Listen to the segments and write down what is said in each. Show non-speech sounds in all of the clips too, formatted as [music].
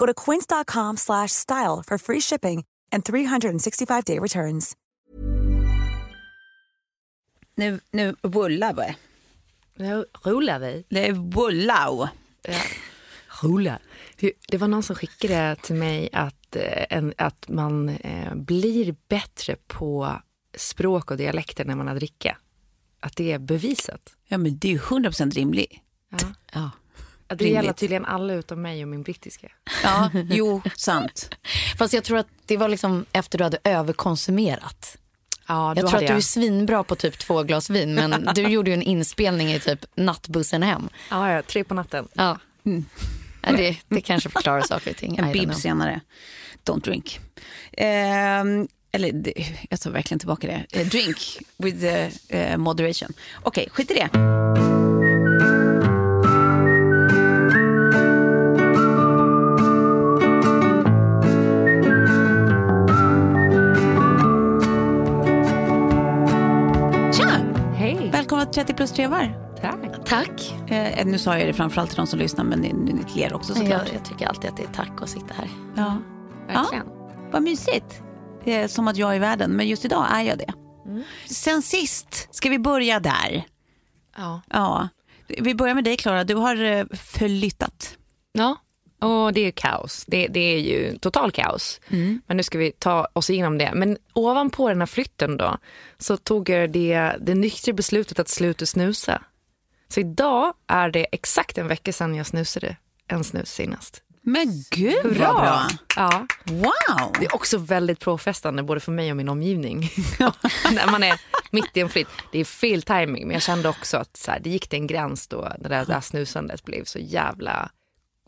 Go to quince.com slash style for free shipping and 365-day returns. Nu, nu bullar vi. Nu rullar vi. Det är bullau. Ja. Rulla. Det- var någon som skickade till mig att, eh, en, att man eh, blir bättre på språk och dialekter när man har dricka. Att det är bevisat. Ja, men det är ju 100% rimligt. Ja. Ja. Det gäller Rimligt. tydligen alla utom mig och min brittiska. Ja, [laughs] jo, sant. Fast jag tror att det var liksom efter du hade överkonsumerat. Ja, Jag tror att du är svinbra på typ två glas vin men [laughs] du gjorde ju en inspelning i typ nattbussen hem. Ja, ja, tre på natten. Ja. Ja, Det, det kanske förklarar saker och ting. En bib senare. Don't drink. Ehm, eller jag tar verkligen tillbaka det. Eh, drink with eh, eh, moderation. Okej, skit i det. 30 plus trevar. Tack. Tack. Eh, nu sa jag det framförallt till de som lyssnar, men ni, ni ler också såklart. Jag, jag tycker alltid att det är tack att sitta här. Ja. Verkligen. Vad mysigt. Det är som att jag är i världen, men just idag är jag det. Mm. Sen sist, ska vi börja där? Ja. Ja. Vi börjar med dig Klara, du har eh, förlyttat. Ja, och det är kaos. Det, det är ju total kaos. Men nu ska vi ta oss igenom det. Men ovanpå den här flytten då så tog jag det, det nyktra beslutet att sluta snusa. Så idag är det exakt en vecka sedan jag snusade en snus senast. Men gud vad bra. Ja. Wow. Det är också väldigt påfrestande både för mig och min omgivning. [laughs] När man är mitt i en flytt. Det är fel timing men jag kände också att så här, det gick till en gräns då när det där snusandet blev så jävla,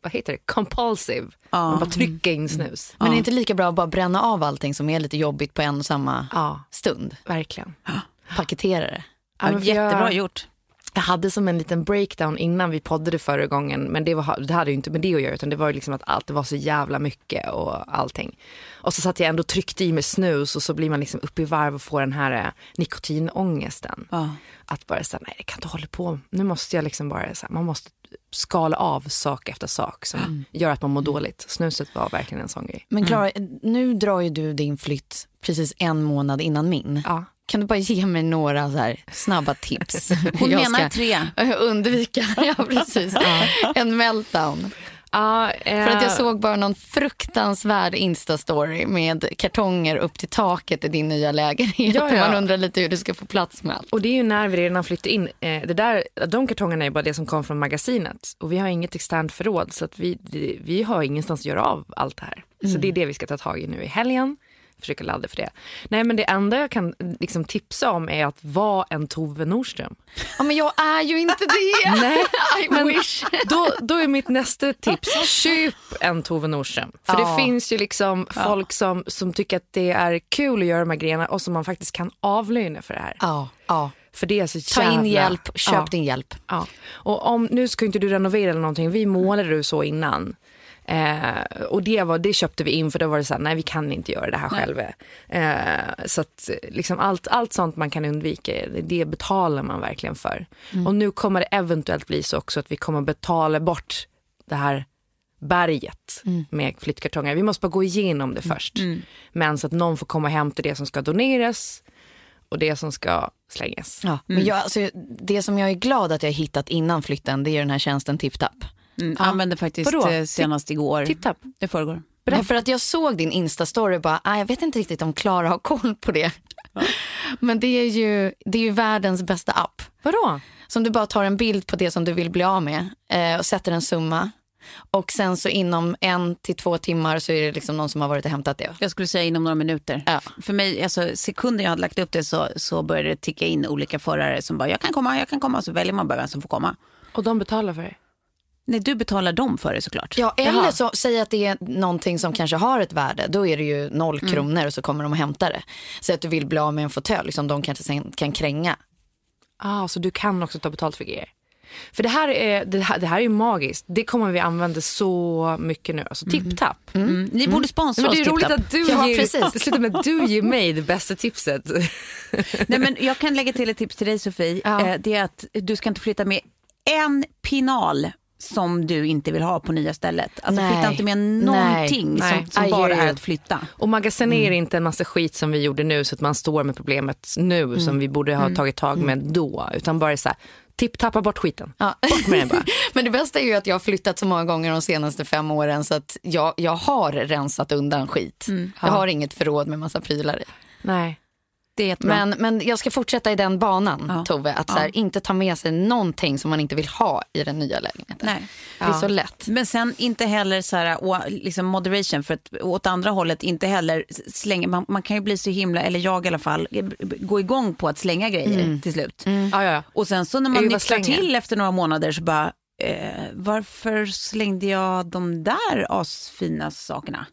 vad heter det, compulsive. Man bara trycka in snus. Men är det inte lika bra att bara bränna av allting som är lite jobbigt på en och samma Ja, stund? verkligen. [gasps] Paketera det. Ja, Ja, jättebra jag, gjort. jag hade som en liten breakdown innan vi poddade förra gången men det, var, det hade ju inte med det att göra utan det var ju liksom att allt det var så jävla mycket och allting. Och så satt jag ändå och tryckte i mig snus och så blir man liksom uppe i varv och får den här eh, nikotinångesten. Ja. Att bara säga nej det kan inte hålla på. Nu måste jag liksom bara, så här, man måste skala av sak efter sak som gör att man mår dåligt. Snuset var verkligen en sån grej. Men Klara, nu drar ju du din flytt precis en månad innan min. Ja. Kan du bara ge mig några så här snabba tips? Hon Jag menar ska tre. Undvika, [laughs] ja precis. [laughs] En meltdown. Ja, För att jag eh, såg bara någon fruktansvärd instastory med kartonger upp till taket i din nya lägenhet. Ja, [laughs] ja. Man undrar lite hur du ska få plats med allt. Och det är ju när vi redan har flyttat in. Eh, det där, de kartongerna är bara det som kom från magasinet. Och vi har inget externt förråd så att vi, vi har ingenstans att göra av allt det här. Så det är det vi ska ta tag i nu i helgen. Försöka ladda för det. Nej men det enda jag kan liksom tipsa om är att vara en Tove Nordström. Ja, men jag är ju inte det. [laughs] Nej, I men wish. Då, då är mitt nästa tips, köp en Tove Nordström. För Ja. det finns ju liksom folk som, som tycker att det är kul att göra de här grejerna och som man faktiskt kan avlöna för det här. Ja, ja. För det är så Ta jävla... in hjälp, köp Ja. din hjälp. Ja. Och om, nu ska inte du renovera eller någonting, vi målade du så innan. Eh, och det, var, det köpte vi in för då var det så här, nej vi kan inte göra det här själva. Eh, så att liksom allt, allt sånt man kan undvika, det betalar man verkligen för. Och nu kommer det eventuellt bli så också att vi kommer betala bort det här berget med flyttkartonger. Vi måste bara gå igenom det först. Men så att någon får komma och hämta det som ska doneras och det som ska slängas. Ja, men jag, alltså, det som jag är glad att jag hittat innan flytten det är den här tjänsten TipTap. Mm, Använde faktiskt Vadå? eh, senast igår. Tipp-tapp. Det förrgår. Nej, för att jag såg din Insta-story och bara, ah, jag vet inte riktigt om Klara har koll på det. [laughs] Men det är, ju, det är ju världens bästa app. Vadå? Som du bara tar en bild på det som du vill bli av med eh, och sätter en summa. Och sen så inom en till två timmar så är det liksom någon som har varit och hämtat det. Jag skulle säga inom några minuter. Ja. För mig, alltså, sekunden jag hade lagt upp det så, så började det ticka in olika förare som bara, jag kan komma, jag kan komma. Så väljer man bara vem som får komma. Och de betalar för det? Nej, du betalar dem för det såklart. Ja, eller Jaha. så säg att det är någonting som kanske har ett värde. Då är det ju noll kronor och så kommer de och hämtar det. Säg att du vill bli av med en fåtölj som de kanske sen kan kränga. Ah, så du kan också ta betalt för grejer? För det här, är, det, här, det här är ju magiskt. Det kommer vi använda så mycket nu. Alltså tipp-tapp. Mm. Ni borde sponsra Men det oss, är roligt att du Ja, ger, precis. [laughs] med att du ger mig det bästa tipset. [laughs] Nej, men jag kan lägga till ett tips till dig Sofie. Ja. Eh, det är att du ska inte flytta med en pinal som du inte vill ha på nya stället. Alltså Nej. flytta inte med Nej. någonting Nej. som, som I bara är att flytta. Och magasinera inte en massa skit som vi gjorde nu så att man står med problemet nu som vi borde ha tagit tag med då. Utan bara så här, tipp, tappa bort skiten. Ja. Bort med den bara. [laughs] Men det bästa är ju att jag har flyttat så många gånger de senaste fem åren så att jag, jag har rensat undan skit. Jag har inget förråd med massa prylar i. Nej. Det är jättebra. Men, men jag ska fortsätta i den banan, Ja. Tove. Att så här, inte ta med sig någonting som man inte vill ha i den nya lägenheten. Nej. Det är så lätt. Men sen inte heller så här, å- liksom moderation, för att åt andra hållet inte heller slänga, man, man kan ju bli så himla, eller jag i alla fall, g- gå igång på att slänga grejer till slut. Ja, ja, ja. Och sen så när man slänger? till efter några månader så bara, eh, varför slängde jag de där asfina sakerna?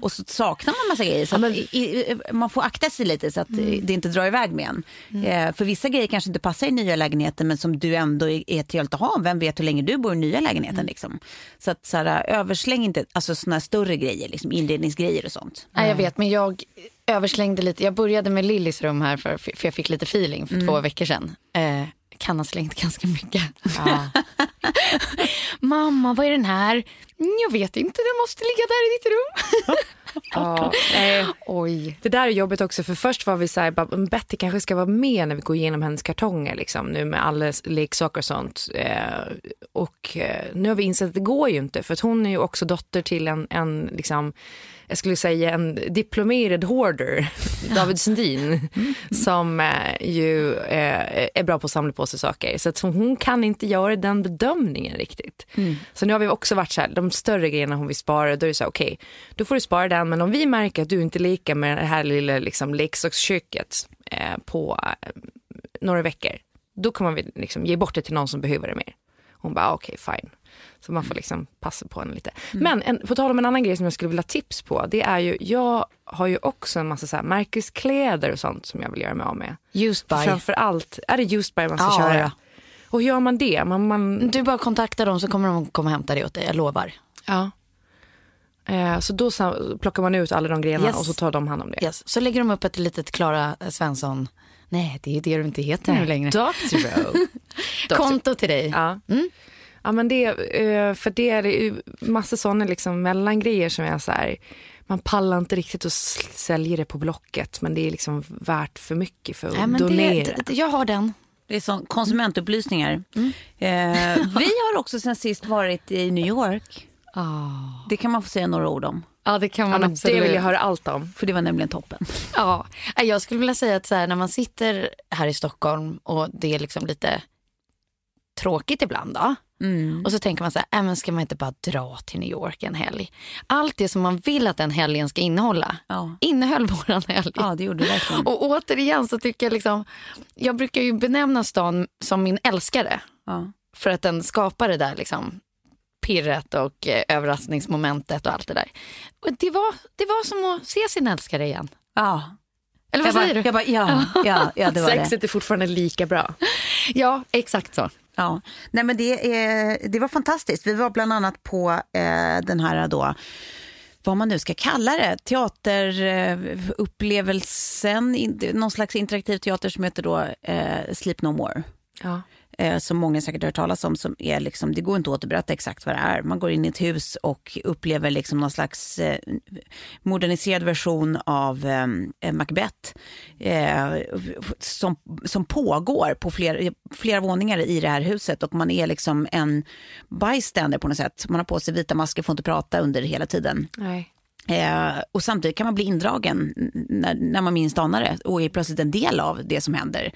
Och så saknar man massa grejer. Så att, i, i, man får akta sig lite så att eh, det inte drar iväg med en. Eh, för vissa grejer kanske inte passar i nya lägenheten men som du ändå är, är trevligt att ha. Vem vet hur länge du bor i nya lägenheten liksom. Så att så här, översläng inte alltså, här större grejer, liksom, inredningsgrejer och sånt. Nej, jag vet, men jag överslängde lite. Jag började med Lillys rum här för, för jag fick lite feeling för två veckor sedan. Eh, kan ha slängt ganska mycket. [laughs] Mamma, vad är den här? "Mm, Jag vet inte, den måste ligga där i ditt rum. Ja, eh, Oj. Det där är jobbigt också för först var vi så här, bara, "Men Betty kanske ska vara med när vi går igenom hennes kartonger liksom, nu med alla leksaker och sånt. Eh, och eh, nu har vi insett att det går ju inte för hon är ju också dotter till en, en liksom, jag skulle säga en diplomerad hoarder, [laughs] David Sundin, som eh, ju eh, är bra på att samla på sig saker. Så att hon, hon kan inte göra den bedömningen riktigt. Så nu har vi också varit så här, de större grejerna hon vill spara, då är det så här, okej, då får du spara den, men om vi märker att du inte är lika med det här lilla liksom, leksaksköket eh, på eh, några veckor, då kommer vi liksom ge bort det till någon som behöver det mer. Hon bara, okej, fine. Så man får liksom passa på henne lite. Men en, på tal om en annan grej som jag skulle vilja tips på, det är ju, jag har ju också en massa så här märkeskläder och sånt som jag vill göra mig av med. Just by. Framför allt, är det just by man ska Ja, köra? ja. Och hur gör man det? Man, man, Du bara kontaktar dem så kommer de komma och hämta det åt dig, jag lovar. ja. Eh, så då plockar man ut alla de grenarna Yes. och så tar de hand om det. Yes. Så lägger de upp ett litet Klara Svensson, nej det är det du inte heter nu längre. Dr. [laughs] Dr. Konto till dig. Ja. Ja men det, eh, för det är ju massa sådana liksom mellangrejer som är så här, man pallar inte riktigt att sälja det på Blocket men det är liksom värt för mycket för att Nej, men donera. det, jag har den. Det är sån konsumentupplysningar. Eh, vi har också sen sist varit i New York. Det kan man få säga några ord om. Ja det kan ja, man men absolut. det vill jag höra allt om. För det var nämligen toppen. Ja, jag skulle vilja säga att så här, när man sitter här i Stockholm och det är liksom lite tråkigt ibland då. Och så tänker man så här, äh, men ska man inte bara dra till New York en helg? Allt det som man vill att den helgen ska innehålla, Ja. innehöll våran helg. Ja, det gjorde det verkligen. [laughs] Och återigen så tycker jag liksom, jag brukar ju benämna stan som min älskare. Ja. För att den skapar det där liksom pirret och eh, överraskningsmomentet och allt det där. Och det var, det var som att se sin älskare igen. Ja. Eller vad Jag bara, säger du? jag bara, ja, ja, ja, det var [laughs] det. Sexet är fortfarande lika bra. Ja, exakt så. Ja, nej men det, är, det var fantastiskt. Vi var bland annat på eh, den här då, vad man nu ska kalla det, teaterupplevelsen, någon slags interaktiv teater som heter då eh, Sleep No More. Ja eh, som många säkert har hört talas om, som är liksom, det går inte att återberätta exakt vad det är. Man går in i ett hus och upplever liksom någon slags eh, moderniserad version av eh, eh Macbeth eh, som, som pågår på flera, flera våningar i det här huset och man är liksom en bystander på något sätt. Man har på sig vita masker, får inte prata under hela tiden. Nej. Eh, och samtidigt kan man bli indragen när, när man minst anar det och är plötsligt en del av det som händer.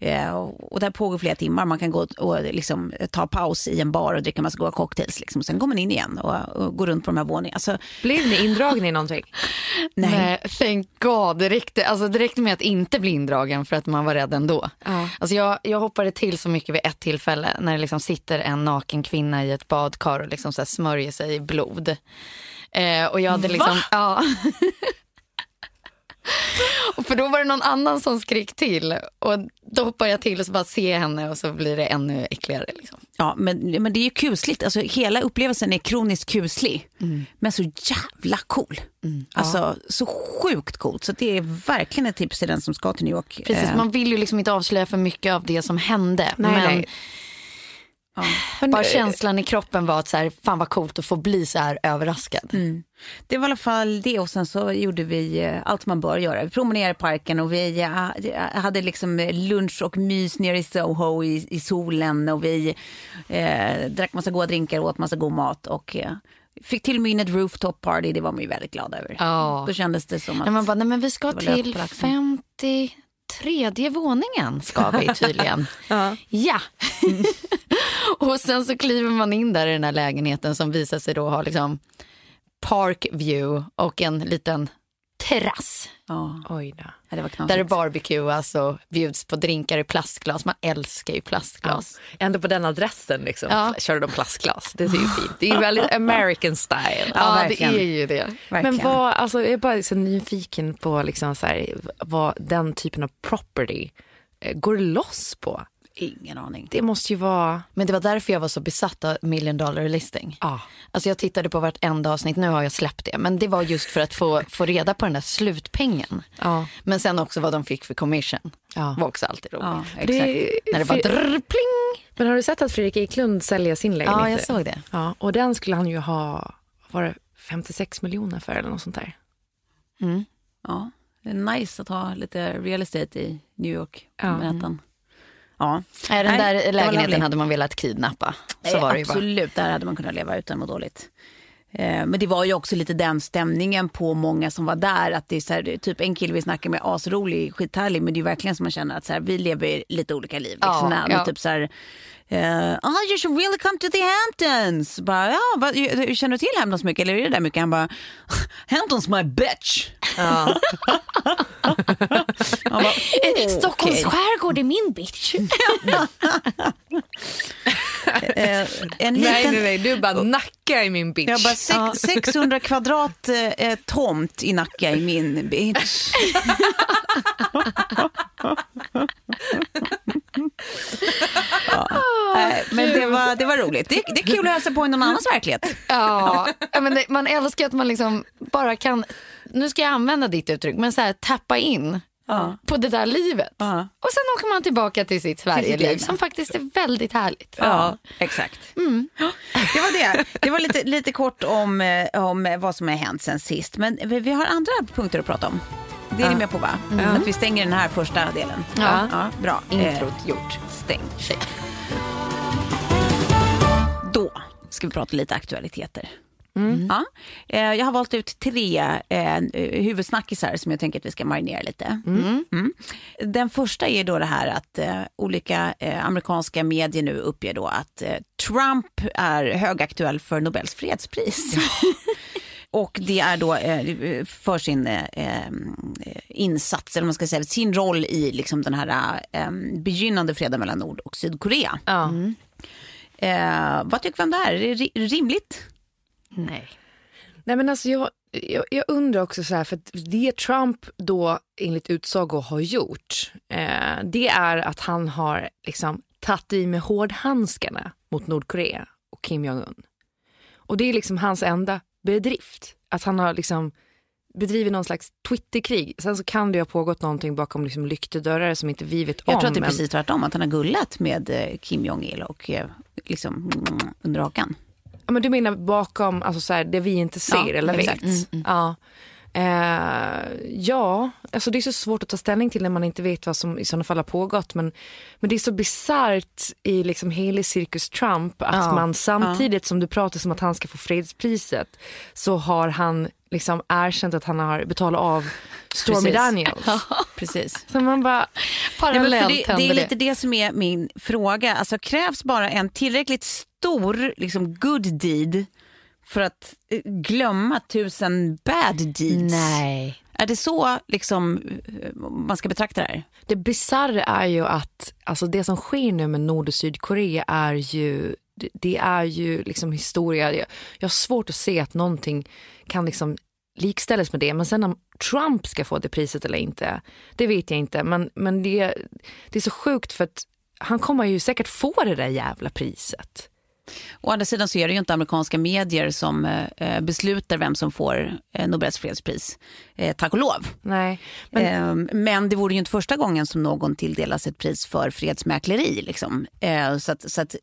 Eh, och, och det pågår flera timmar. Man kan gå och liksom, ta paus i en bar och dricka massa goda cocktails. Liksom. Sen går man in igen och, och går runt på de här våningarna. Alltså, Blev ni indragna i någonting? [laughs] Nej. Nej, thank God. Det räckte, alltså, det räckte med att inte bli indragen för att man var rädd ändå. Ja. Alltså, jag, jag hoppade till så mycket vid ett tillfälle när det liksom sitter en naken kvinna i ett badkar och liksom så smörjer sig i blod. Eh, och jag hade liksom, Va? Ja. [laughs] och för då var det någon annan som skrek till och då hoppar jag till och så bara ser henne och så blir det ännu äckligare. Liksom. Ja, men, men det är ju kusligt. Alltså, hela upplevelsen är kroniskt kuslig, mm. men så jävla cool. Mm. Alltså, ja. Så sjukt coolt. Så det är verkligen ett tips till den som ska till New York. Precis, eh. man vill ju liksom inte avslöja för mycket av det som hände. Nej, men nej. Ja. Bara känslan i kroppen var att så här, fan vad coolt att få bli så här överraskad. Mm. Det var i alla fall det och sen så gjorde vi eh, allt man bör göra. Vi promenerade i parken och vi eh, hade liksom lunch och mys nere i Soho i, i solen och vi eh, drack massa goda drinkar och åt massa god mat och eh, fick till och med in ett rooftop party. Det var man ju väldigt glad över. Ja. Då kändes det som att... Nej, man bara, nej men vi ska till 50 tredje våningen ska vi tydligen. [laughs] ja. ja. [laughs] och sen så kliver man in där i den här lägenheten som visar sig då ha liksom park view och en liten terrass. Oj då. Ja, det var där det barbecuas och bjuds på drinkar i plastglas. Man älskar ju plastglas. Ja. Ändå på den adressen liksom. Ja. kör de plastglas. Det är ju fint. Det är väldigt American style. Ja, ja det är ju det. Verkligen. Men vad, alltså, jag är bara så nyfiken på liksom så här, vad den typen av property eh, går loss på. Ingen aning. Det måste ju vara... Men det var därför jag var så besatt av million dollar listing. Ah. Alltså jag tittade på vartenda avsnitt, nu har jag släppt det. Men det var just för att få, få reda på den där slutpengen. Ah. Men sen också vad de fick för commission. Ah. var också alltid roligt. Ja, exakt. Det, När det bara drr, pling. Men har du sett att Fredrik Eklund säljer sin lägenhet? Ja, jag såg det. Ja, och den skulle han ju ha, var det 56 miljoner för eller något sånt där. Mm. Ja, det är nice att ha lite real estate i New York, ja. Manhattan. Ja. Nej, den där Nej, lägenheten hade man velat kidnappa. Så var det absolut, bara. där hade man kunnat leva utan att må dåligt. Eh, men det var ju också lite den stämningen på många som var där. Att det är så här, typ en kille vi snackar med, asrolig, skithärlig. Men det är verkligen som man känner att så här, vi lever lite olika liv. Liksom, ja, ja. Typ så här, Uh, oh, you should really come to the Hamptons. Bara, ja, vad, känner du till Hamptons mycket eller är det där mycket? Han bara, [laughs] Hamptons my bitch. Ja. [laughs] bara, oh, Stockholms okay. skärgård är min bitch. uh, [laughs] en liten... Nej, nej, nej, du bara Nacka är min bitch. Jag bara, sex, 600 kvadrat eh, tomt i Nacka är min bitch. Ja. Men det var, det var roligt. Det, det är kul att hälsa på i någon annans verklighet. Ja, men det, man älskar att man liksom bara kan, nu ska jag använda ditt uttryck, men så här, tappa in ja. på det där livet. Ja. Och sen åker man tillbaka till sitt Sverigeliv som faktiskt är väldigt härligt. Ja, exakt. Mm. Det var det. Det var lite, lite kort om, eh, om vad som har hänt sen sist. Men vi, vi har andra punkter att prata om. Det är ni med på va? Mm. Att vi stänger den här första delen. Ja, ja bra. Introt eh, gjort. Stäng. Då ska vi prata lite aktualiteter. Mm. Ja. Eh, jag har valt ut tre eh, huvudsnackisar som jag tänker att vi ska marinera lite. Mm. Mm. Den första är då det här att eh, olika eh, amerikanska medier nu uppger då att Trump är högaktuell för Nobels fredspris. [laughs] Och det är då eh, för sin eh, insats, eller man ska säga sin roll i liksom den här eh, begynnande freden mellan Nord och Sydkorea. Ja. Mm. Eh, vad tycker vi om det här? Är det rimligt? Nej. Nej men alltså jag, jag, jag, undrar också så här, för det Trump då enligt utsago har gjort, eh, det är att han har liksom tagit i med hårdhandskarna mot Nordkorea och Kim Jong-Un. Och det är liksom hans enda bedrift. Att han har liksom bedriver någon slags Twitterkrig. Sen så kan det ha pågått någonting bakom liksom lyktedörrar som inte vi vet om. Jag tror att det är precis tvärtom, att han har gullat med eh, Kim Jong-Il och eh, liksom under hakan. Ja, men du menar bakom alltså så här, det vi inte ser ja, eller vet? Mm, mm. Ja. Eh, ja, alltså det är så svårt att ta ställning till när man inte vet vad som i sådana fall har pågått. Men, men det är så bisarrt i liksom hela cirkus Trump att ja, man samtidigt ja. som du pratar som att han ska få fredspriset så har han liksom erkänt att han har betalat av Stormy Precis. Daniels. [laughs] Precis. Så man bara parallellt Nej, det, det är lite det som är min fråga. Alltså krävs bara en tillräckligt stor liksom, good deed för att eh, glömma tusen bad deeds? Nej. Är det så liksom, eh, man ska betrakta det här? Det bisarra är ju att alltså det som sker nu med Nord och Sydkorea är ju det är ju liksom historia. Jag har svårt att se att någonting kan liksom likställas med det. Men sen om Trump ska få det priset eller inte, det vet jag inte. Men, men det, det är så sjukt för att han kommer ju säkert få det där jävla priset. Å andra sidan så är det ju inte amerikanska medier som eh, beslutar vem som får eh, Nobels fredspris. Eh, tack och lov. Nej, men... Ehm, men det vore ju inte första gången som någon tilldelas ett pris för fredsmäkleri. Liksom. Eh, så att, så att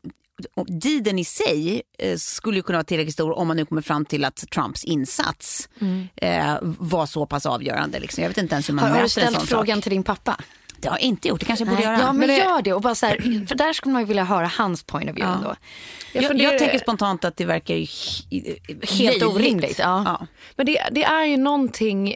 Diden i sig eh, skulle ju kunna vara tillräckligt stor om man nu kommer fram till att Trumps insats mm. eh, var så pass avgörande. Liksom. Jag vet inte ens hur man har, har du ställt frågan sak. till din pappa? Det har jag inte gjort, det kanske jag borde göra. Ja men, men det... gör det och bara så här, [clears throat] för där skulle man vilja höra hans point of view ja. ändå. Jag, jag, jag tänker spontant att det verkar helt orimligt. Ja. ja. Men det, det, är ju någonting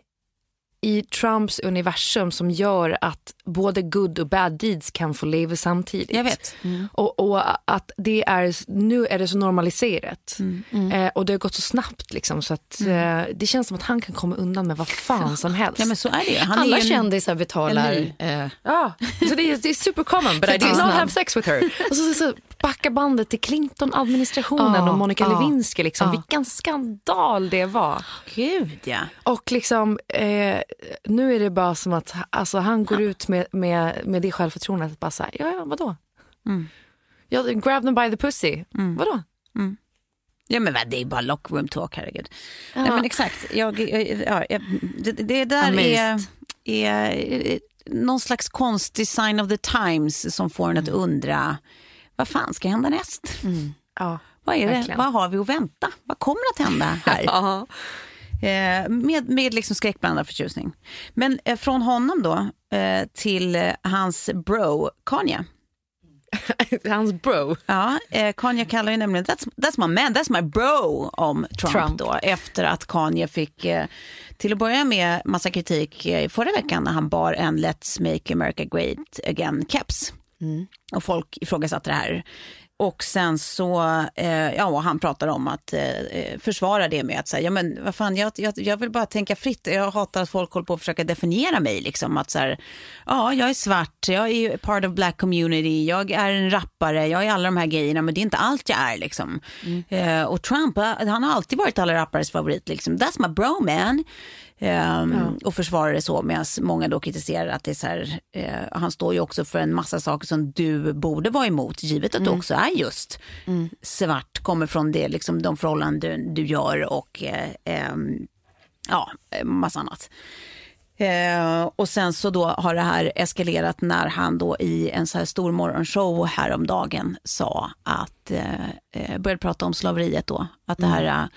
i Trumps universum som gör att både good och bad deeds kan få leva samtidigt. Jag vet. Mm. Och, och, att det är, nu är det så normaliserat. Mm. Mm. Eh, och det har gått så snabbt liksom, så att mm. eh, det känns som att han kan komma undan med vad fan som helst. Ja men så är det Han Alla är en, kändisar betalar. Eh, ja, så det är, det är super common but I did not have sex with her. och så, så, så backa bandet till Clinton-administrationen oh, och Monica oh, Lewinsky. Liksom. Oh. Vilken skandal det var. Gud ja. Och liksom, eh, nu är det bara som att alltså, han går ut med, med, med det självförtroendet. Att bara här, ja, ja, vadå? Mm. Jag, grab them by the pussy. Mm. Vadå? Mm. Ja men det är bara lockroom talk, herregud. Ja. Nej, men exakt, jag, ja, jag, det, det där är, är någon slags konstig sign of the times som får en att mm. undra vad fan ska hända näst? Mm. Ja, vad, är det? vad har vi att vänta? Vad kommer att hända här? [laughs] eh, med med liksom skräckblandad förtjusning. Men eh, från honom då eh, till eh, hans bro Kanye. [laughs] hans bro? Ja, eh, Kanye kallar ju nämligen that's, that's my man, that's my bro om Trump, Trump. då. Efter att Kanye fick eh, till att börja med massa kritik eh, förra veckan när han bar en Let's make America great again-keps. Mm. Och folk ifrågasatte det här. Och sen så, eh, ja, han pratar om att eh, försvara det med att säga, ja men vad fan, jag, jag, jag, vill bara tänka fritt. Jag hatar att folk håller på att försöka definiera mig liksom. Att så här, ja, jag är svart, jag är part of black community, jag är en rappare, jag är alla de här grejerna, men det är inte allt jag är liksom. Mm. Eh, och Trump, han har alltid varit alla rappares favorit liksom. That's my bro man. Um, ja. Och försvarar det så medan många då kritiserar att det är så här, uh, han står ju också för en massa saker som du borde vara emot givet att mm. du också är just mm. svart, kommer från det, liksom, de förhållanden du, du gör och uh, um, ja, massa annat. Eh, och sen så då har det här eskalerat när han då i en så här stor morgonshow häromdagen sa att, eh, eh började prata om slaveriet då. Att det här, mm.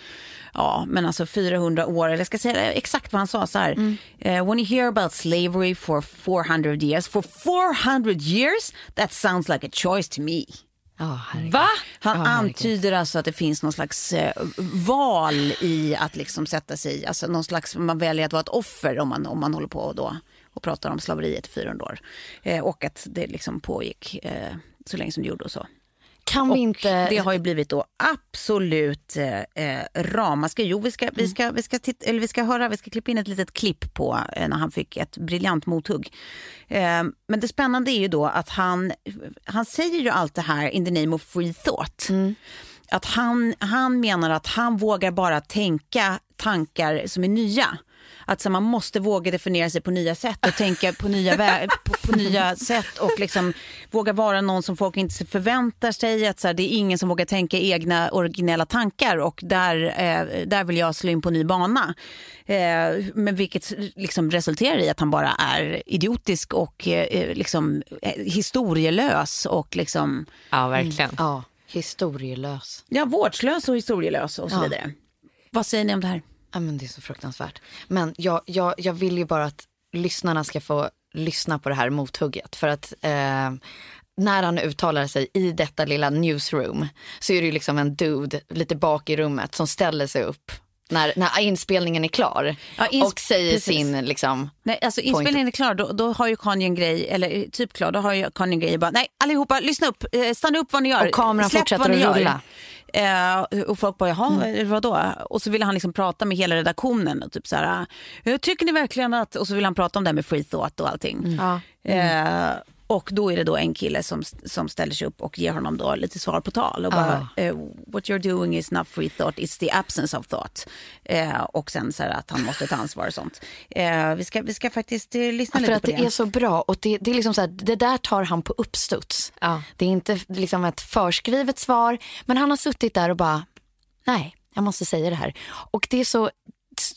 ja men alltså 400 år, eller jag ska säga exakt vad han sa så här. Mm. Uh, when you hear about slavery for 400 years, for 400 years, that sounds like a choice to me. Oh, Va? Han oh, antyder alltså att det finns någon slags eh, val i att liksom sätta sig alltså någon slags, man väljer att vara ett offer om man, om man håller på då och pratar om slaveriet i 400 år. Eh, och att det liksom pågick eh, så länge som det gjorde och så. Kan vi inte... Det har ju blivit då absolut eh, eh ramaskri. Jo, vi ska, vi, ska, vi, ska titta, eller vi ska höra, vi ska klippa in ett litet klipp på eh, när han fick ett briljant mothugg. Eh, men det spännande är ju då att han, han säger ju allt det här in the name of free thought. Mm. Att han, han menar att han vågar bara tänka tankar som är nya. Att så, man måste våga definiera sig på nya sätt och tänka på nya, på, på, nya sätt och liksom våga vara någon som folk inte förväntar sig. Att så här, det är ingen som vågar tänka egna originella tankar och där, eh, där vill jag slå in på ny bana. Eh, men vilket liksom resulterar i att han bara är idiotisk och eh, liksom, eh, historielös och liksom... Ja, verkligen. Mm. Ja, historielös. Ja, vårdslös och historielös och så Ja. vidare. Vad säger ni om det här? Ja, men det är så fruktansvärt. Men jag, jag, jag vill ju bara att lyssnarna ska få lyssna på det här mothugget. För att eh, när han uttalar sig i detta lilla newsroom så är det ju liksom en dude lite bak i rummet som ställer sig upp när, när inspelningen är klar Ja, ins- och säger precis. sin liksom, Nej, alltså inspelningen är klar, då, då har ju Kanye en grej, eller typ klar, då har ju Kanye en grej bara, nej allihopa lyssna upp, eh, stanna upp vad ni gör. Och kameran Släpp fortsätter att gör." Eh, och folk bara, jaha, mm. vadå? Och så ville han liksom prata med hela redaktionen och typ så här, "Eh, tycker ni verkligen att, och så vill han prata om det här med free thought och allting. Ja. Eh, och då är det då en kille som, som ställer sig upp och ger honom då lite svar på tal. Och bara, eh, what you're doing is not free thought, it's the absence of thought. Eh, och sen så här att han måste ta ansvar och sånt. Eh, vi, ska, vi ska faktiskt eh, lyssna För lite att på det det. är så bra och det, det är liksom så här, det där tar han på uppstuds. Ja. Det är inte liksom ett förskrivet svar, men han har suttit där och bara, nej, jag måste säga det här. Och det är så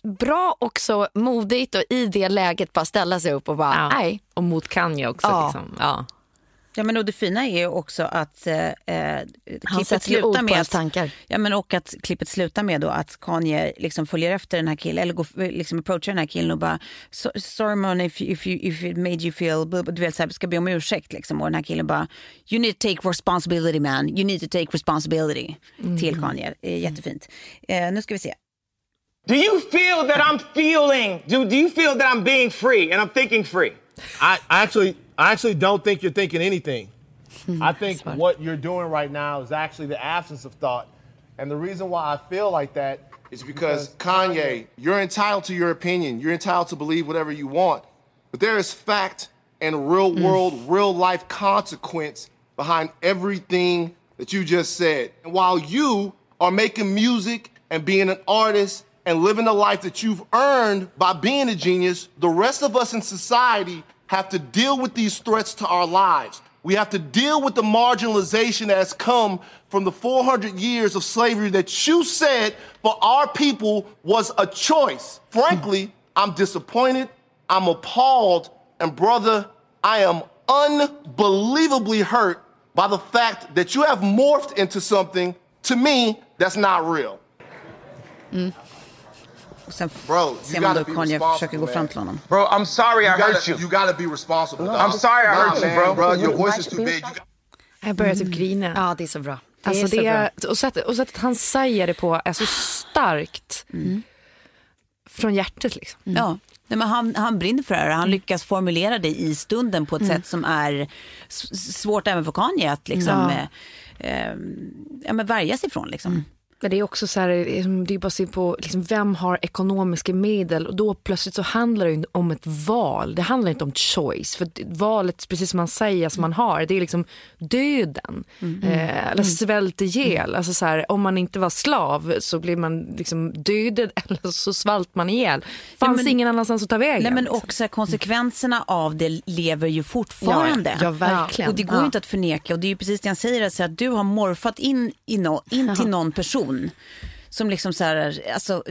bra och så modigt och i det läget bara ställa sig upp och bara, Ja. nej. Och mot Kanye också. Ja. Liksom. Ja. Ja, men och det fina är ju också att eh, eh, klippet slutar med att, tankar. ja, men och att klippet slutar med då att Kanye liksom följer efter den här killen eller går, liksom approachar den här killen och bara "So- sorry man if, you- if, you, if it made you feel, blah, blah", du vet så här, ska be om ursäkt liksom och den här killen bara you need to take responsibility man, you need to take responsibility till Kanye. Jättefint. Eh, nu ska vi se. Do you feel that I'm feeling? Do, do you feel that I'm being free and I'm thinking free? I I actually, I actually don't think you're thinking anything. Hmm. I think what you're doing right now is actually the absence of thought. And the reason why I feel like that is because Kanye, you're entitled to your opinion. You're entitled to believe whatever you want. But there is fact and real hmm. world, real life consequence behind everything that you just said. And while you are making music and being an artist and living the life that you've earned by being a genius, the rest of us in society have to deal with these threats to our lives. We have to deal with the marginalization that has come from the 400 years of slavery that you said for our people was a choice. Frankly, I'm disappointed, I'm appalled, and brother, I am unbelievably hurt by the fact that you have morphed into something, to me, that's not real. Och sen Bro, you ser man då Kanye försöker gå fram till honom. Bro, I'm sorry I You hurt you. you gotta be responsible. dog. I'm sorry I hurt you, man, bro. Your voice is too big. Jag börjar typ grina. Ja, det är så bra. Det Alltså är så det bra. är, och, sättet, och sättet han säger det på är så starkt. Från hjärtat liksom. Ja. Nej, men han, han brinner för det här. Han lyckas formulera det i stunden på ett sätt som är svårt även för Kanye att liksom, eh, eh, ja, men värja sig ifrån. Liksom. Men det är också så här, det är bara att se på liksom, vem har ekonomiska medel och då plötsligt så handlar det om ett val. Det handlar inte om choice. För valet, precis som man säger, som man har, det är liksom döden. Eh, eller svält ihjäl. Alltså så här, om man inte var slav så blir man liksom dödad [laughs] eller så svalt man ihjäl. Fanns men- ingen annanstans att ta vägen. Nej, men också konsekvenserna av det lever ju fortfarande. Ja, ja, verkligen. Och det går ju inte att förneka. Och det är ju precis det han säger, alltså, att du har morfat in, i no, in till någon person som liksom så här, alltså,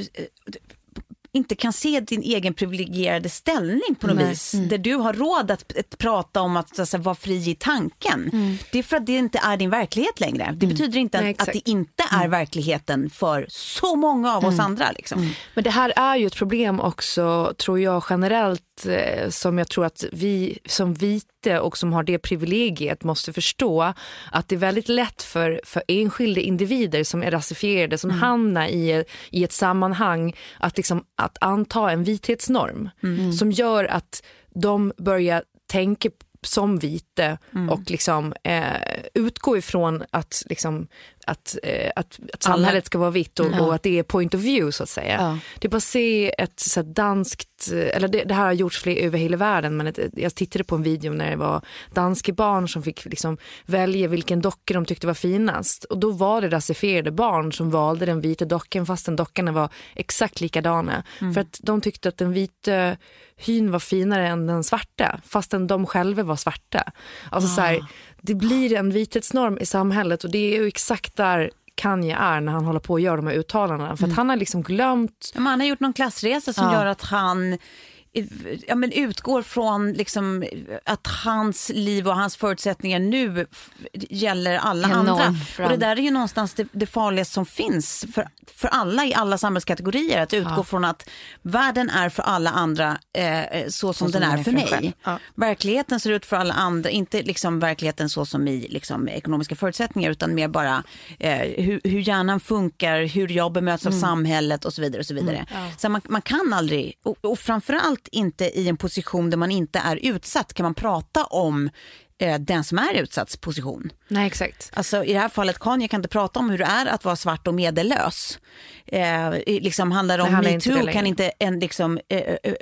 inte kan se din egen privilegierade ställning på något Nej. vis. Där du har råd att, att prata om att alltså, vara fri i tanken. Det är för att det inte är din verklighet längre. Det betyder inte Nej, att, det inte är verkligheten för så många av oss andra. Liksom. Men det här är ju ett problem också, tror jag generellt, eh, som jag tror att vi som vita och som har det privilegiet måste förstå. Att det är väldigt lätt för, för enskilda individer som är rasifierade, som hamnar i, i ett sammanhang att, liksom, att anta en vithetsnorm. Som gör att de börjar tänka som vita och liksom, eh, utgå ifrån att, liksom, att, eh, att, att samhället ska vara vitt och, Mm. och att det är point of view så att säga. Ja. Det är bara att se ett så danskt, eh, eller det, det här har gjorts fler över hela världen men ett, jag tittade på en video när det var danska barn som fick liksom välja vilken docka de tyckte var finast och då var det rasifierade barn som valde den vita dockan fastän dockorna var exakt likadana. För att de tyckte att den vita hyn var finare än den svarta fastän de själva var svarta. Alltså så här, det blir en vithetsnorm i samhället och det är ju exakt där Kanye är när han håller på att göra de här uttalandena. För att han har liksom glömt men han har gjort någon klassresa som Ja. gör att han ja, men utgår från liksom, att hans liv och hans förutsättningar nu gäller alla Enorm andra. Och det där är ju någonstans det, det farligaste som finns för, för alla i alla samhällskategorier. Att utgå från att världen är för alla andra eh, så som den är för mig. Verkligheten ser ut för alla andra, inte liksom verkligheten så som i liksom, ekonomiska förutsättningar utan mer bara eh, hur, hur hjärnan funkar, hur jag bemöts av samhället och så vidare. Och så vidare. Så man, man kan aldrig, och, och framförallt inte i en position där man inte är utsatt kan man prata om eh, den som är utsatts position. Nej exakt. Alltså, I det här fallet Kanye kan inte prata om hur det är att vara svart och medellös. Eh, liksom handlar det om metoo kan inte en liksom, eh, eh,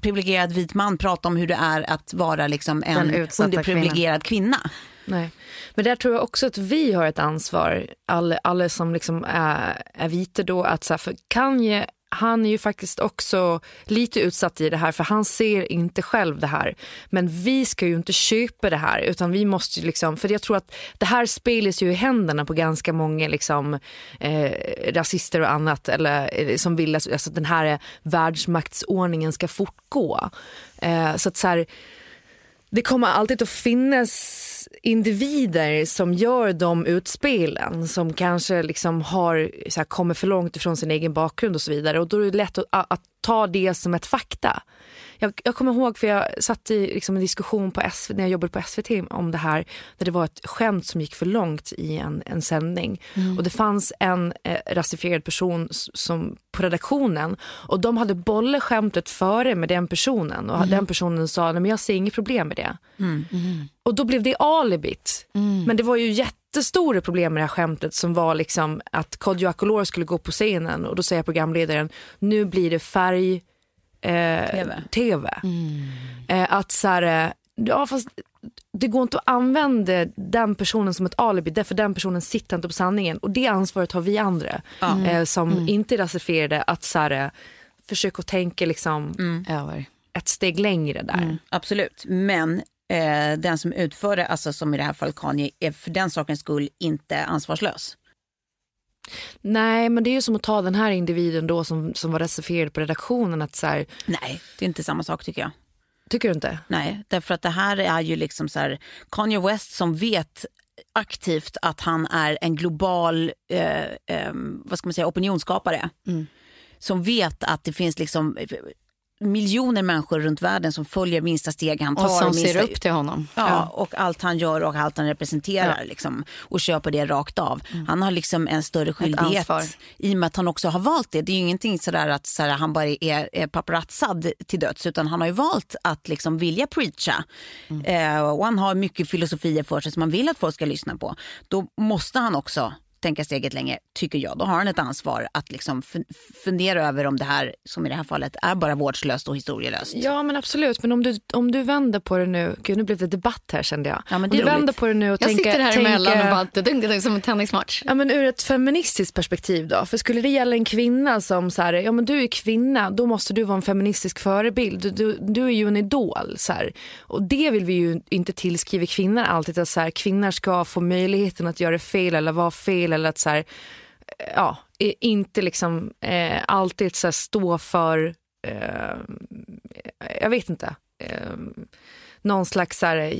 privilegierad vit man prata om hur det är att vara liksom, en underprivilegierad kvinna. Nej. Men där tror jag också att vi har ett ansvar, alla, alla som liksom är, är vita då, att så här, för Kanye han är ju faktiskt också lite utsatt i det här för han ser inte själv det här. Men vi ska ju inte köpa det här utan vi måste ju liksom, för jag tror att det här spelas ju i händerna på ganska många liksom, eh, rasister och annat eller, eh, som vill att alltså, den här världsmaktsordningen ska fortgå. Eh, så att så här, det kommer alltid att finnas individer som gör de utspelen som kanske liksom har så här, kommer för långt ifrån sin egen bakgrund och så vidare och då är det lätt att, att ta det som ett fakta. Jag, jag kommer ihåg för jag satt i liksom, en diskussion på SV, när jag jobbade på SVT om det här där det var ett skämt som gick för långt i en, en sändning. Och det fanns en eh, rasifierad person som på redaktionen och de hade bollat skämtet före med den personen. Och den personen sa nej men jag ser inget problem med det. Och då blev det alibit. Men det var ju jättestora problem med det här skämtet som var liksom att Kodjo Akolor skulle gå på scenen och då säger programledaren nu blir det färg eh, TV. TV. Eh, att så här, eh, ja fast det går inte att använda den personen som ett alibi därför den personen sitter inte på sanningen och det ansvaret har vi andra eh, som inte är rasifierade att så här, eh, försöka tänka liksom Över. ett steg längre där. Absolut, men eh, den som utför det, alltså som i det här fallet Kanye, är för den sakens skull inte ansvarslös. Nej, men det är ju som att ta den här individen då som, som var rasifierad på redaktionen. Att så här, Nej, det är inte samma sak tycker jag. tycker du inte? Nej, därför att det här är ju liksom så här, Kanye West som vet aktivt att han är en global eh, eh, vad ska man säga, opinionsskapare. Som vet att det finns liksom miljoner människor runt världen som följer minsta steg han tar. Och som minsta, ser upp till honom. Ja, och allt han gör och allt han representerar liksom, och köper det rakt av. Han har liksom en större skyldighet i och med att han också har valt det. Det är ju ingenting sådär att sådär, han bara är, är paparazzad till döds utan han har ju valt att liksom vilja preacha. Eh, och han har mycket filosofier för sig som man vill att folk ska lyssna på. Då måste han också tänka steget längre, tycker jag. Då har han ett ansvar att liksom fun- fundera över om det här, som i det här fallet, är bara vårdslöst och historielöst. Ja men absolut, men om du, om du vänder på det nu, gud nu blev det debatt här kände jag. Ja, men om det är du vänder roligt. på det nu och Jag tänker, sitter här tänker, emellan och bara dunk, dunk, som en tennismatch. Ja, men ur ett feministiskt perspektiv då? För skulle det gälla en kvinna som så här, ja men du är kvinna, då måste du vara en feministisk förebild. Du, du, du är ju en idol. Så här. Och det vill vi ju inte tillskriva kvinnor alltid. Att så här, kvinnor ska få möjligheten att göra fel eller vara fel eller att så här, eh, ja, inte liksom eh, alltid så här, stå för, eh, jag vet inte, eh, någon slags så här, eh,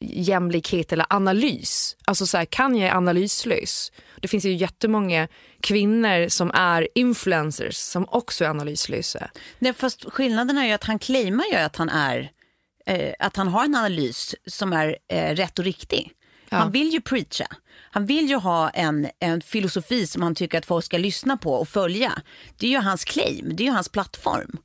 jämlikhet eller analys. Alltså så här, kan jag är analyslös? Det finns ju jättemånga kvinnor som är influencers som också är analyslösa. Nej, fast skillnaden är ju att han claimar ju att han är eh, att han har en analys som är eh, rätt och riktig. Han vill ju preacha. Han vill ju ha en, en filosofi som han tycker att folk ska lyssna på och följa. Det är ju hans claim, det är ju hans plattform.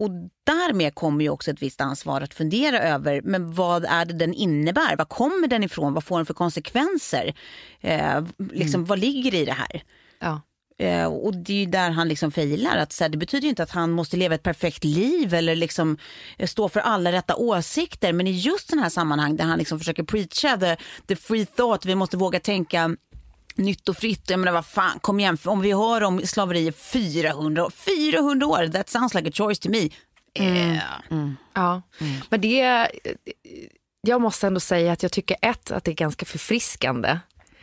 och därmed kommer ju också ett visst ansvar att fundera över men vad är det den innebär? Vad kommer den ifrån? Vad får den för konsekvenser? Eh, liksom, mm. Vad ligger i det här? Ja. Eh, och det är ju där han liksom failar. Att, så här, det betyder inte att han måste leva ett perfekt liv eller liksom, eh, stå för alla rätta åsikter. Men i just den här sammanhang där han liksom försöker preacha the, the free thought, vi måste våga tänka nytt och fritt. Jag menar vad fan, kom igen, om vi hör om slaveri i 400 år, 400 år, that sounds like a choice to me. Mm. Yeah. Mm. Ja, mm. men det, jag måste ändå säga att jag tycker ett, att det är ganska förfriskande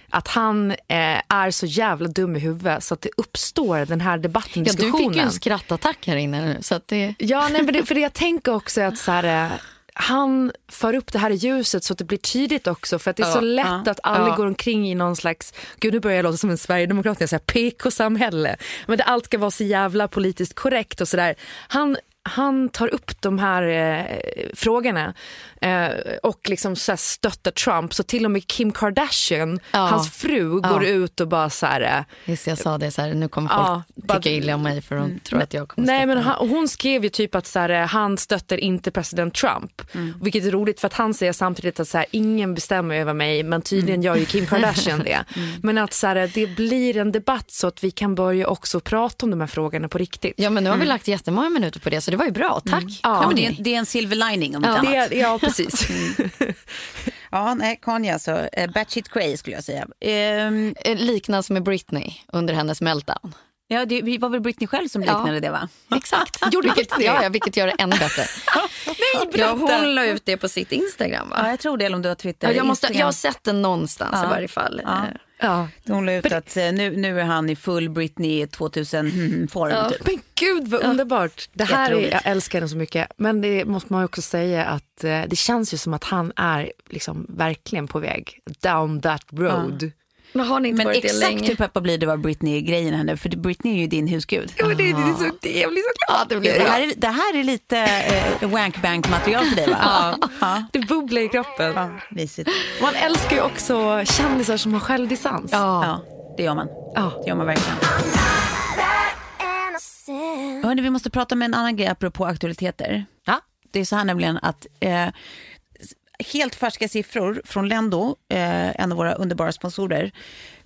att han eh, är så jävla dum i huvudet så att det uppstår den här debatten, diskussionen. Ja, du fick ju en skrattattack här inne nu. Så att det... Ja, nej, men det, för det jag tänker också att så här, eh, han för upp det här i ljuset så att det blir tydligt också. För att det är så lätt ja, att alla ja. går omkring i någon slags, gud nu börjar jag låta som en sverigedemokrat, jag säger PK-samhälle. Men det allt ska vara så jävla politiskt korrekt och sådär. Han han tar upp de här eh, frågorna eh, och liksom så stöttar Trump. Så till och med Kim Kardashian, ja. hans fru, ja. går ut och bara så här... Eh, Just jag sa det, så här, nu kommer folk ja, tycka illa om mig för de mm. tror att jag kommer Nej, men han, Hon skrev ju typ att så här, eh, han stöttar inte president Trump. Mm. Vilket är roligt för att han säger samtidigt att så här, ingen bestämmer över mig men tydligen mm. gör ju Kim Kardashian det. [laughs] Mm. Men att så här, det blir en debatt så att vi kan börja också prata om de här frågorna på riktigt. Ja men nu har vi mm. lagt jättemånga minuter på det så det var ju bra. Tack. Mm. Ja. det, är, det är en silver lining om ja. inte annat. ja, [laughs] precis. Mm. [laughs] ja, nej, Kanye alltså. Uh, batshit crazy skulle jag säga. Um, Liknas med Britney under hennes meltdown. Ja, det var väl Britney själv som liknade ja. det va? [laughs] Exakt. Gjorde vilket, ja, ja, vilket gör det ännu bättre. Nej, ja, hon la ut det på sitt Instagram va? Ja, jag tror det. Eller om du har Twitter. Ja, jag, måste, jag har sett det någonstans i varje fall. Ja. Ja. Hon la ut att eh, nu, nu är han i full Britney 2000-form. Ja. Typ. Men gud vad underbart. Det här är, jag älskar henne så mycket. Men det måste man också säga att eh, det känns ju som att han är liksom verkligen på väg down that road. Men har ni inte men varit exakt det länge? hur peppa blir det var Britney-grejen henne. För Britney är ju din husgud. Ja, det, det, är så, det, jag blir så glad. Ja, det, blir det, här är, det här är lite eh, wankbank-material för dig va? Ja. ja. Det bubblar i kroppen. Ja, Man älskar ju också kändisar som har självdistans. Ja. ja, det gör man. Ja. Det gör man verkligen. Hörni, vi måste prata med en annan grej apropå aktualiteter. Ja. Det är så här nämligen att eh, helt färska siffror från Lendo, eh, en av våra underbara sponsorer,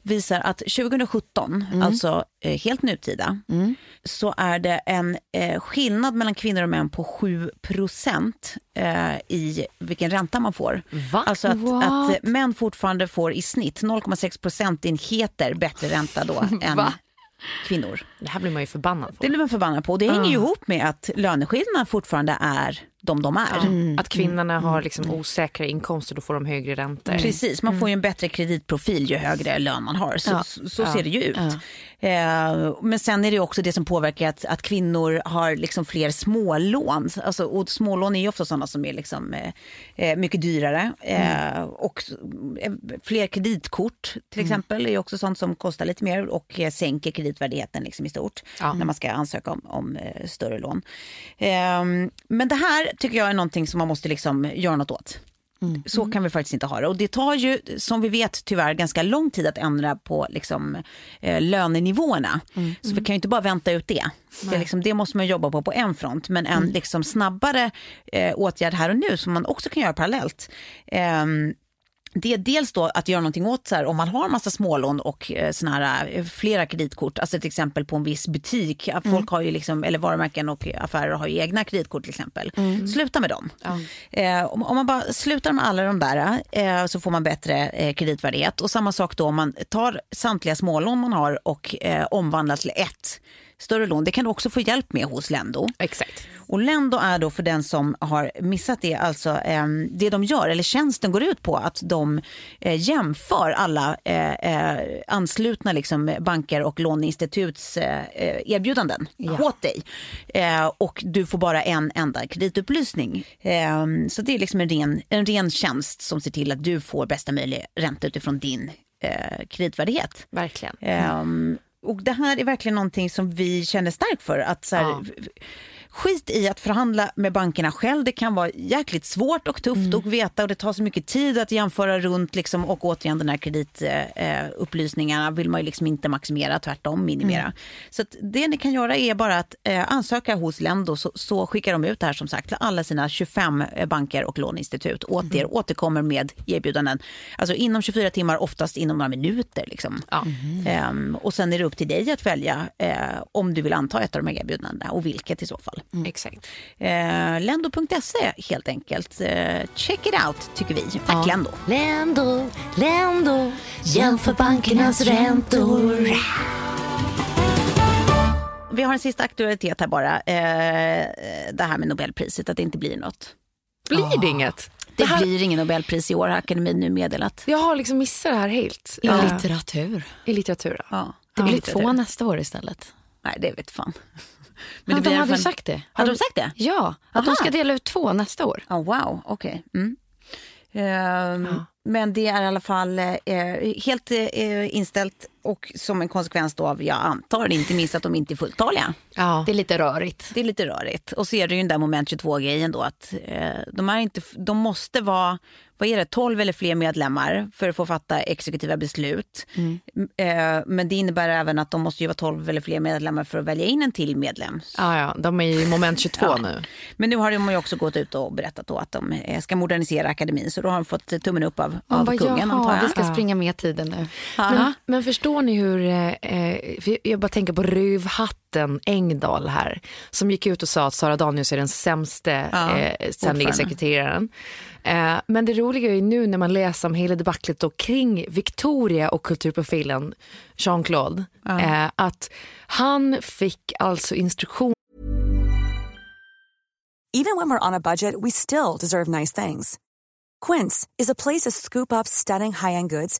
visar att 2017, mm. alltså eh, helt nutida, mm. så är det en eh, skillnad mellan kvinnor och män på 7 procent eh, i vilken ränta man får. Va? Alltså att, att, män fortfarande får i snitt 0,6 procentenheter bättre ränta då [laughs] än kvinnor. Det här blir man ju förbannad på. Det blir man förbannad på. Det hänger ju ihop med att löneskillnaderna fortfarande är de de är. Mm. Att kvinnorna mm. har liksom osäkra inkomster, då får de högre räntor. Precis, man får ju en bättre kreditprofil ju högre lön man har. Så, ja. så, så ser det ju ut. Eh, men sen är det också det som påverkar att, att kvinnor har liksom fler smålån. Alltså, och smålån är ju ofta sådana som är liksom, eh, eh mycket dyrare. Eh, mm. Och eh, fler kreditkort till mm. exempel är också sånt som kostar lite mer och eh, sänker kreditvärdigheten liksom i stort ja. när man ska ansöka om, om större lån. men det här tycker jag är någonting som man måste liksom göra något åt. Mm. Så kan vi faktiskt inte ha det. Och det tar ju, som vi vet, tyvärr ganska lång tid att ändra på liksom, eh, lönenivåerna. Mm. Så vi kan ju inte bara vänta ut det. Det, liksom, det, måste man jobba på på en front. Men en mm. liksom, snabbare eh, åtgärd här och nu som man också kan göra parallellt. Eh, det är dels då att göra någonting åt så här, om man har massa smålån och eh, såna här, eh, flera kreditkort, alltså till exempel på en viss butik. Folk mm. har ju liksom, eller varumärken och affärer har ju egna kreditkort till exempel. Mm. Sluta med dem. Ja. Eh, om, om, man bara slutar med alla de där eh, så får man bättre eh, kreditvärdighet. Och samma sak då om man tar samtliga smålån man har och eh, omvandlar till ett större lån. Det kan du också få hjälp med hos Lendo. Exakt. Och Lendo är då för den som har missat det, alltså eh, det de gör, eller tjänsten går ut på att de eh, jämför alla eh, eh anslutna liksom, banker och låneinstituts eh, eh, erbjudanden ja. åt dig. och du får bara en enda kreditupplysning. så det är liksom en ren, en ren tjänst som ser till att du får bästa möjliga ränta utifrån din kreditvärdighet. Verkligen. Mm och det här är verkligen någonting som vi känner starkt för. Att så här, ja. Skit i att förhandla med bankerna själv. Det kan vara jäkligt svårt och tufft mm. att veta och det tar så mycket tid att jämföra runt liksom, och återigen den här kreditupplysningarna eh, vill man ju liksom inte maximera, tvärtom minimera. Mm. Så det ni kan göra är bara att eh, ansöka hos Lendo så, så, skickar de ut det här som sagt till alla sina 25 eh, banker och låneinstitut åt mm. er, återkommer med erbjudanden. Alltså inom 24 timmar, oftast inom några minuter. Liksom. Ja. Um, och sen är det upp till dig att välja uh, om du vill anta ett av de här erbjudandena och vilket i så fall. Mm. Exakt. Uh, Lendo.se helt enkelt. Uh, check it out tycker vi. Tack ja. Lendo. Lendo, Lendo, jämför bankernas räntor. Vi har en sista aktualitet här bara. Eh, det här med Nobelpriset, att det inte blir något. Blir det inget? Det, det här... blir ingen Nobelpris i år har akademin nu meddelat. Jag har liksom missat det här helt. I ja. litteratur. I litteratur, ja. Det blir ja, två nästa år istället. Nej, det vet fan. Men ja, de hade fan... sagt det. Hade de sagt det? Ja, att Aha. de ska dela ut två nästa år. Oh, wow, okej. Okay. Mm. Um, ja. Men det är i alla fall eh, helt eh, inställt och som en konsekvens då av, jag antar, inte minst att de inte är fulltaliga. Ja, det är lite rörigt. Det är lite rörigt. Och så är det ju den där moment 22-grejen då att eh, de, är inte, de måste vara vad är det, 12 eller fler medlemmar för att få fatta exekutiva beslut. Mm. Eh, men det innebär även att de måste ju vara 12 eller fler medlemmar för att välja in en till medlem. Ja, ja. de är i moment 22 ja. nu. Men nu har de ju också gått ut och berättat då att de eh, ska modernisera akademin. Så då har de fått tummen upp av, av bara, kungen jaha, antar jag. Vi ska springa med tiden nu. Men, men, förstår ni hur, eh, jag bara tänker på rövhatten Engdahl här. Som gick ut och sa att Sara Danius är den sämste ja, eh, sekreteraren. Eh, men det roliga är nu när man läser om hela debaclet kring Victoria och kulturprofilen Jean-Claude, ja. eh, att han fick alltså instruktion. Even when we're on a budget we still deserve nice things. Quince is a place to scoop up stunning high-end goods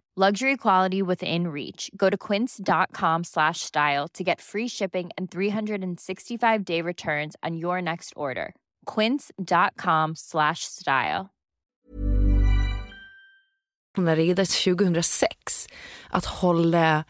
Luxury quality within reach. Go to quince.com slash style to get free shipping and 365 day returns on your next order. quince.com slash style. När det 2006 att hålla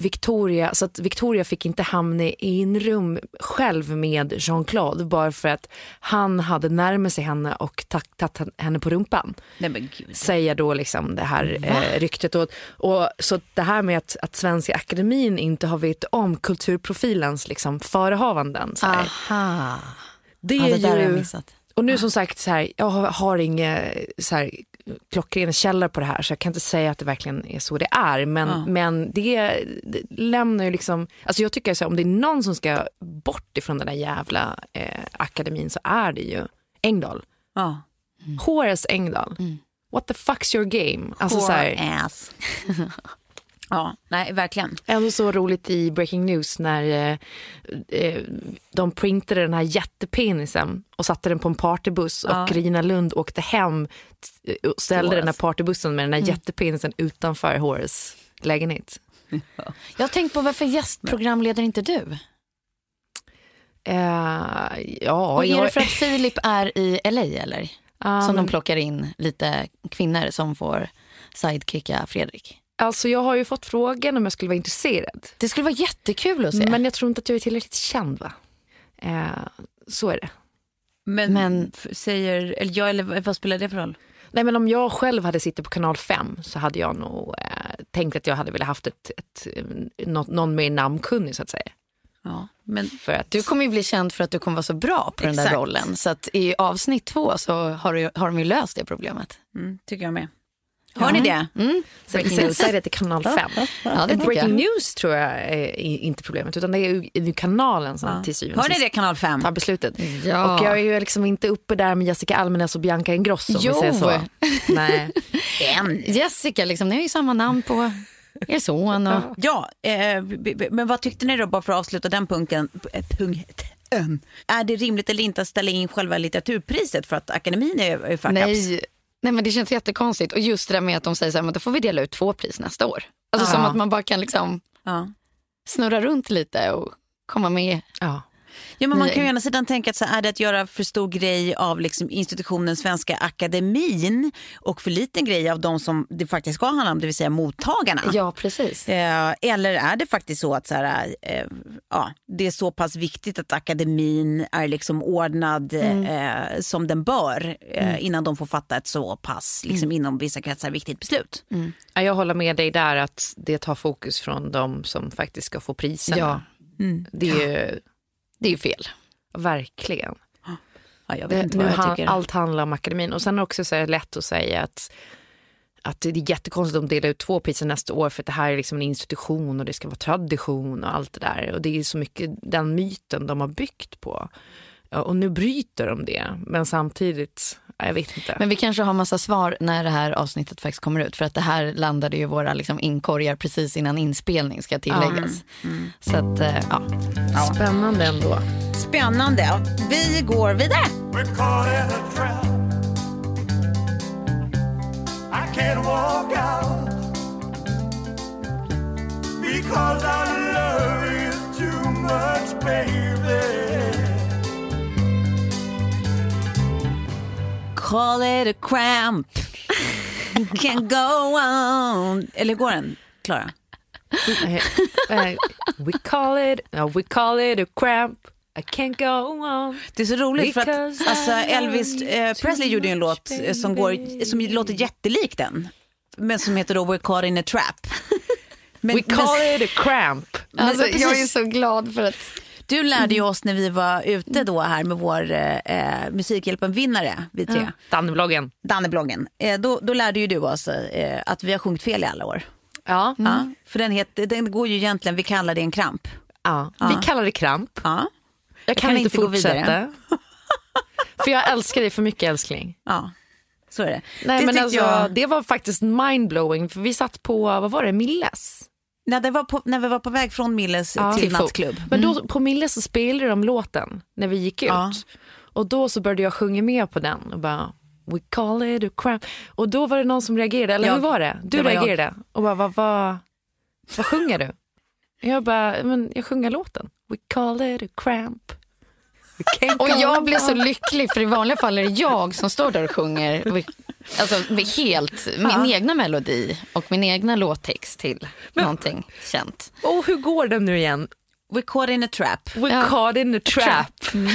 Victoria, så att Victoria fick inte hamna i en rum själv med Jean-Claude bara för att han hade närmat sig henne och tagit henne på rumpan. Nej, Säger då liksom det här eh, ryktet. Och, och, så det här med att, att Svenska Akademin inte har vetat om kulturprofilens liksom förehavanden. Så här. Aha. Det är ja, det ju... Och nu som sagt, så här, jag har, har så här, klockren källor på det här så jag kan inte säga att det verkligen är så det är. Men, ja. men det, det, lämnar ju liksom, alltså jag tycker så om det är någon som ska bort ifrån den där jävla eh, akademin så är det ju Engdahl. Ja. Mm. Horace Engdahl. Mm. What the fuck's your game? Alltså, så här, ass. [laughs] Ja, nej verkligen. Ändå så roligt i Breaking News när eh, eh, de printade den här jättepenisen och satte den på en partybuss ja. och Rina Lund åkte hem och ställde Horace. den här partybussen med den här mm. jättepenisen utanför Horace lägenhet. Ja. Jag har tänkt på varför gästprogramleder inte du? Uh, ja, och är jag... det för att Filip är i LA eller? Um, som de plockar in lite kvinnor som får sidekicka Fredrik? Alltså jag har ju fått frågan om jag skulle vara intresserad. Det skulle vara jättekul att se. Men jag tror inte att jag är tillräckligt känd va? Eh, så är det. Men, men säger, eller jag eller vad spelar det för roll? Nej men om jag själv hade suttit på kanal 5 så hade jag nog eh, tänkt att jag hade velat haft ett, ett, något, någon mer namnkunnig så att säga. Ja, men för att... Du kommer ju bli känd för att du kommer vara så bra på Exakt. den där rollen. Så att i avsnitt två så har, du, har de ju löst det problemet. Mm, tycker jag med. Har ni det? Mm. Breaking news. Säg det till kanal 5. ja, breaking jag. news tror jag är inte problemet utan det är ju kanalen som ja. till syvende Hör ni det kanal 5? Tar beslutet. Ja. Och jag är ju liksom inte uppe där med Jessica Almenäs och Bianca Ingrosso jo. vi säger så. [laughs] Nej. Jessica, liksom, ni har ju samma namn på er son. Och... [laughs] Ja, eh, men vad tyckte ni då, bara för att avsluta den punkten, eh, punkten. Är det rimligt eller inte att ställa in själva litteraturpriset för att akademin är, är Nej, Nej men det känns jättekonstigt. Och just det där med att de säger så här, men då får vi dela ut två pris nästa år. Alltså ja. som att man bara kan liksom ja. snurra runt lite och komma med. Ja. Ja, men man kan ju å ena sidan tänka att så är det att göra för stor grej av liksom institutionen Svenska Akademin och för liten grej av de som det faktiskt ska handla om, det vill säga mottagarna. Ja, precis. Eh, eller är det faktiskt så att så här, eh, ja, det är så pass viktigt att akademin är liksom ordnad mm. eh, som den bör eh, mm. innan de får fatta ett så pass, liksom, mm. inom vissa kretsar, viktigt beslut. Mm. Ja, jag håller med dig där att det tar fokus från de som faktiskt ska få priserna. Ja. Mm. Det är ju det är ju fel. Verkligen. Ja, jag vet det, inte vad jag tycker. Allt handlar om akademin. Och sen är det också så lätt att säga att, att det är jättekonstigt att de delar ut två priser nästa år för att det här är liksom en institution och det ska vara tradition och allt det där. Och det är så mycket den myten de har byggt på. Och nu bryter de det, men samtidigt, jag vet inte. Men vi kanske har massa svar när det här avsnittet faktiskt kommer ut. För att det här landade ju våra liksom inkorgar precis innan inspelning ska tilläggas. Mm. Mm. Så att, äh, ja. Spännande ändå. Spännande. Vi går vidare. Because I love you too much baby Call it a cramp. Can go on. Eller går den, Klara? we call it, no, we call it a cramp. I can't go on. Det är så roligt för att alltså, Elvis eh, Presley gjorde en låt eh, som, går, som låter jättelik den. Men som heter då We're caught in a trap. Men, We call men, it a cramp. Alltså, jag är så glad för att du lärde ju oss när vi var ute då här med vår eh, Musikhjälpen-vinnare, vi tre. Dannebloggen. Dannebloggen. Eh, då, då lärde ju du oss eh, att vi har sjungit fel i alla år. Ja. Mm. ja för den, heter, den går ju egentligen, vi kallar det en kramp. Ja, ja. vi kallar det kramp. Ja. Jag kan, jag kan inte, fortsätta. [laughs] för jag älskar dig för mycket älskling. Ja. Så är det. Nej, det, men alltså, jag... det var faktiskt mindblowing för vi satt på, vad var det, Milles? När, det var på, när vi var på väg från Milles ja, till nattklubb. Mm. Men då, på Milles så spelade de låten när vi gick ut. Ja. Och då så började jag sjunga med på den och bara We call it a crime. Och då var det någon som reagerade, eller jag, hur var det? Du det var reagerade jag. och bara, vad, vad, vad sjunger du? Jag bara, men jag sjunger låten. We call it a cramp. Och jag blev så lycklig för i vanliga fall är det jag som står där och sjunger [laughs] alltså, helt min ja. egna melodi och min egna låttext till Men, någonting känt. Och hur går den nu igen? We caught in a trap. We ja. caught in a trap. trap. [laughs] Mm.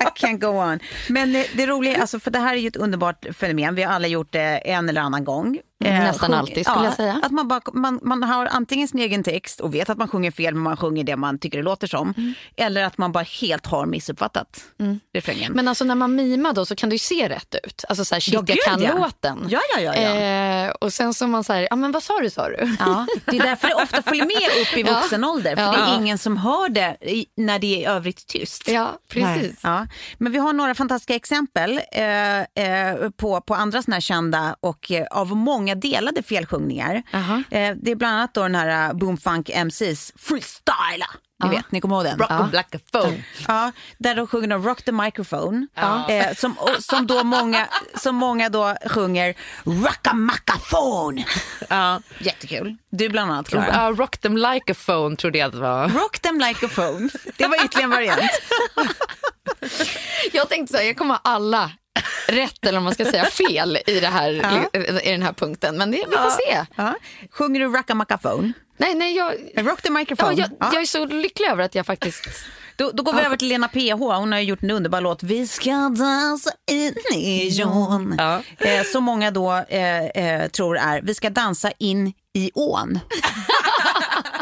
I can't go on. Men det, det roliga, alltså, för det här är ju ett underbart fenomen. Vi har alla gjort det en eller annan gång. Mm, nästan alltid skulle ja, jag säga. Att man, bara, man, man har antingen sin egen text och vet att man sjunger fel men man sjunger det man tycker det låter som. Mm. Eller att man bara helt har missuppfattat mm. refrängen. Men alltså när man mimar då så kan det ju se rätt ut. Alltså så här, shit ja, jag kan ja. låten. Ja, ja, ja, ja. Eh, och sen så man säger, ja men vad sa du sa du? Ja, det är därför det ofta följer med upp i vuxen ålder. För det är ingen som hör det när det är övrigt tyst. Ja, precis. Ja. Men vi har några fantastiska exempel eh, eh, på, på andra såna här kända och eh, av många många delade felsjungningar. Uh -huh. eh, det är bland annat då den här uh, Boomfunk MCs Freestyla. Ni uh -huh. vet, ni kommer ihåg den? Rock uh. Black phone. Ja, där de sjunger Rock the microphone. Eh, som, som, då många, som många då sjunger Rocka phone. Ja. Jättekul. Du bland annat Klara. Uh, rock them like a phone trodde jag att det var. Rock them like a phone. Det var ytterligare en variant. [laughs] jag tänkte så här, jag kommer ha alla rätt eller om man ska säga [laughs] fel i, det här, Ja. i den här punkten. Men det, vi får se. Ja. Sjunger du Rackamaccaphone? Nej, nej, jag, Rock the microphone. jag, Ja. jag är så lycklig över att jag faktiskt... Då, då går vi över till Lena PH. Hon har gjort en underbar låt. Vi ska dansa in i Jon. Ja. Eh, som många då eh, eh, tror är Vi ska dansa in i ån. [laughs]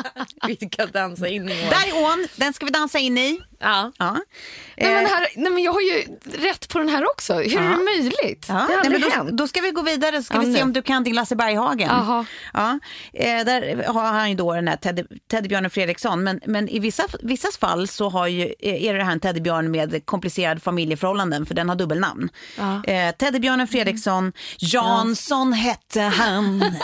[laughs] Vi ska dansa in i Där är ån. Den ska vi dansa in i. Ja. Ja. Nej, men Eh, här, nej, men jag har ju rätt på den här också. Hur är det möjligt? Ja, det har nej, men då, hänt. då ska vi gå vidare så ska Ja, vi se nu. om du kan din Lasse Berghagen. Ja, eh, där har han ju då den här teddy, teddybjörnen Fredriksson. Men, men i vissa, vissas fall så har ju, eh, är det här en teddybjörn med komplicerade familjeförhållanden för den har dubbelnamn. Eh, teddybjörnen Fredriksson, Jansson hette han. [laughs]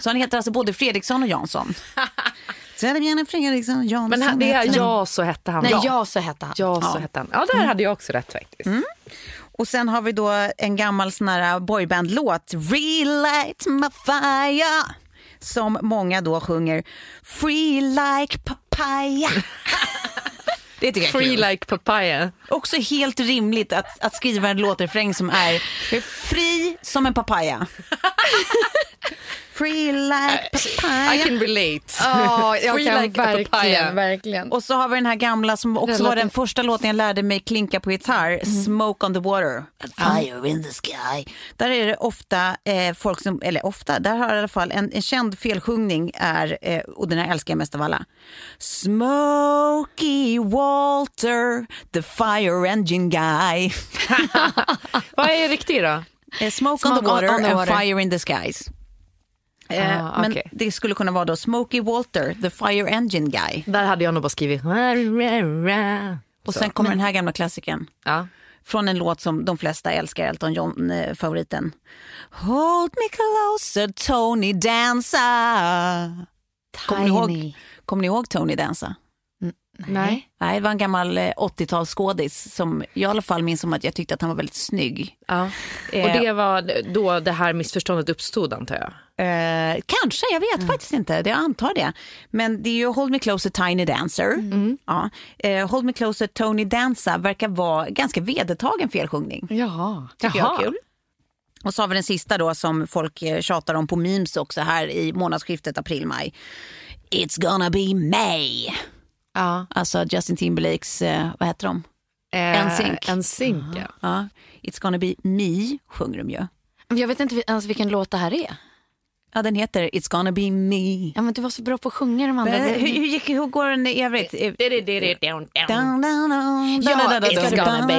så han heter alltså både Fredriksson och Jansson. [laughs] teddybjörnen Fredriksson, Jansson Men det är hette han. ja så hette han. Nej, ja. ja, så hette han. Ja, så hette han. Ja, där hade jag också rätt faktiskt. Och sen har vi då en gammal sån här boybandlåt, Relight my fire, som många då sjunger Free like papaya. [laughs] Det tycker jag är Free kul. like papaya. Också helt rimligt att, att skriva en låtrefräng som är fri som en papaya. [laughs] Free like papaya. I can relate. Ja, jag [laughs] Free kan like verkligen, verkligen. Och så har vi den här gamla som också Den var låten- den första låten jag lärde mig klinka på gitarr, Smoke on the water. Fire in the sky. Där är det ofta eh, folk som, eller ofta, där har i alla fall en, en känd felsjungning är, eh, och den här älskar jag mest av alla. Smokey Walter, the fire engine guy. [laughs] Vad är riktigt då? Eh, smoke, on Smoke the water on the and water. fire in the skies. Eh, Ah, Men okej. det skulle kunna vara då Smokey Walter, the fire engine guy. Där hade jag nog bara skrivit... Och sen kommer den här gamla klassikern. Ja. Från en låt som de flesta älskar, Elton John-favoriten. Hold me closer Tony Danza. Kommer ni, ihåg, kommer ni ihåg Tony Danza? Nej. Nej, det var en gammal eh, 80-talsskådis som jag i alla fall minns som att jag tyckte att han var väldigt snygg. Ja. Eh. Och det var då det här missförståndet uppstod antar jag. Eh, kanske, jag vet faktiskt inte. Jag antar det. Men det är ju Hold Me Closer Tiny Dancer. Ja. Eh, Hold Me Closer Tony Danza verkar vara ganska vedertagen felsjungning. Jaha. tycker jag är kul. Och så har vi den sista då som folk eh, tjatar om på memes också här i månadsskiftet april-maj. It's gonna be May. Ja. Alltså Justin Timberlakes, eh, vad heter de? Eh, NSYNC. NSYNC, ja. Ja, It's gonna be me sjunger de ju. Men Jag vet inte ens vilken låt det här är. Ja, den heter It's gonna be me. Ja, men du var så bra på att sjunga de andra. Men, hur, hur, gick, hur går den i övrigt? Eh, Ja, it's gonna be me.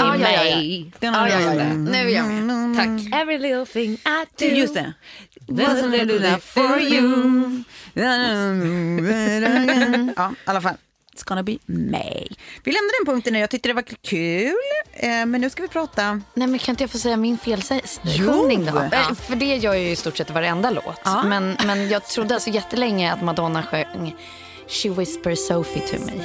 Ja, ja, ja, Nu är jag med. Tack. Every little thing I do. Just det. Wasn't it enough for you? Ja, i alla fall. It's gonna be May. Vi lämnar den punkten nu. Jag tyckte det var kul. Eh, Men nu ska vi prata... Nej, men kan inte jag få säga min felsjungning då? Eh, För det gör jag ju i stort sett i varenda låt. Ja. Men, men jag trodde alltså jättelänge att Madonna sjöng She whispers Sophie to me.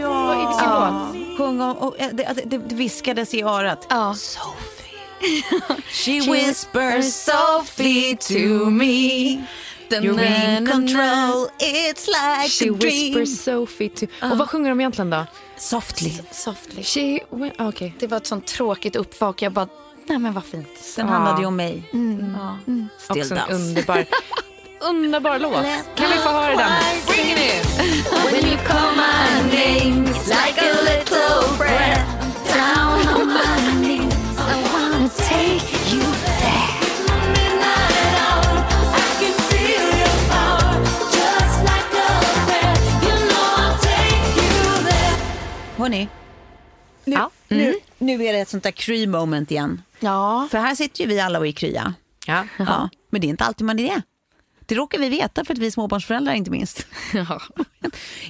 Ja, sjung om, och, eh, det, det, det viskades i örat. Ja. Sophie. [laughs] She whispers softly to me. You're in control, it's like She a dream. whispers Sophie to... Och vad sjunger de egentligen då? Softly. Softly. She... wi- ah, Okej. Det var ett sånt tråkigt uppvak. Jag bara, nej men vad fint. Den handlade ju om mig. Ja. Still Också en does. underbar, [laughs] underbar låt. Kan vi få höra den? Bring it in! When you call my name, it's like a little breath down on my knees. I wanna take Hörni, nu, Ja. nu, nu är det ett sånt där kry moment igen. Ja. För här sitter ju vi alla och är krya. Ja. Ja, men det är inte alltid man är det. Det råkar vi veta för att vi är småbarnsföräldrar inte minst. [laughs] ja. [laughs]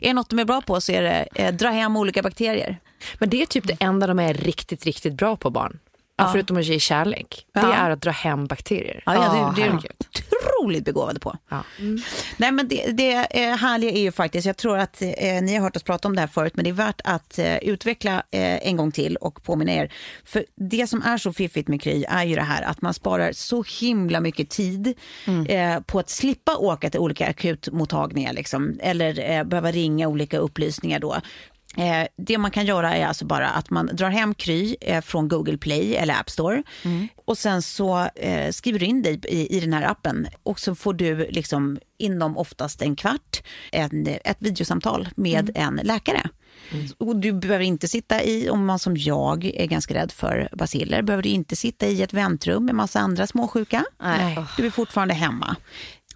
Är det något de är bra på så är det eh, dra hem olika bakterier. Men det är typ det enda de är riktigt, riktigt bra på barn. Ja. Förutom att ge kärlek. Det är att dra hem bakterier. Ja, det, det är de herregud. Otroligt begåvade på. Ja. Nej, men det, det eh, härliga är ju faktiskt, jag tror att eh, ni har hört oss prata om det här förut, men det är värt att eh, utveckla eh, en gång till och påminna er. För det som är så fiffigt med Kry är ju det här att man sparar så himla mycket tid eh, på att slippa åka till olika akutmottagningar liksom, eller eh, behöva ringa olika upplysningar då. Eh, det man kan göra är alltså bara att man drar hem Kry eh, från Google Play eller App Store och sen så eh, skriver du in dig i, i den här appen och så får du liksom inom oftast en kvart en, ett videosamtal med en läkare. Och du behöver inte sitta i, om man som jag är ganska rädd för basiller, behöver du inte sitta i ett väntrum med massa andra småsjuka. Nej. Du är fortfarande hemma.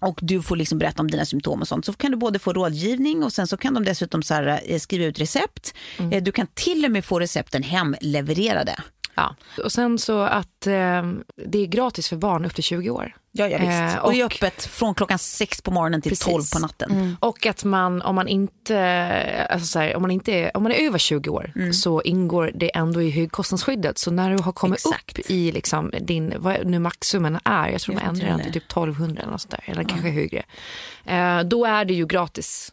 Och du får liksom berätta om dina symptom och sånt. Så kan du både få rådgivning och sen så kan de dessutom så här, eh, skriva ut recept. Eh, Du kan till och med få recepten hemlevererade. Ja. Och sen så att eh, det är gratis för barn upp till 20 år. Ja, ja, visst. Eh, och, det är och- öppet från klockan sex på morgonen till Precis. tolv på natten. Och att man, om man inte, alltså så här, om man inte är, om man är över 20 år så ingår det ändå i högkostnadsskyddet. Så när du har kommit Exakt. upp i liksom din, vad nu maxsumman är, jag tror Jag de ändrar den till typ 1200 eller något sånt där, eller kanske högre. Eh, då är det ju gratis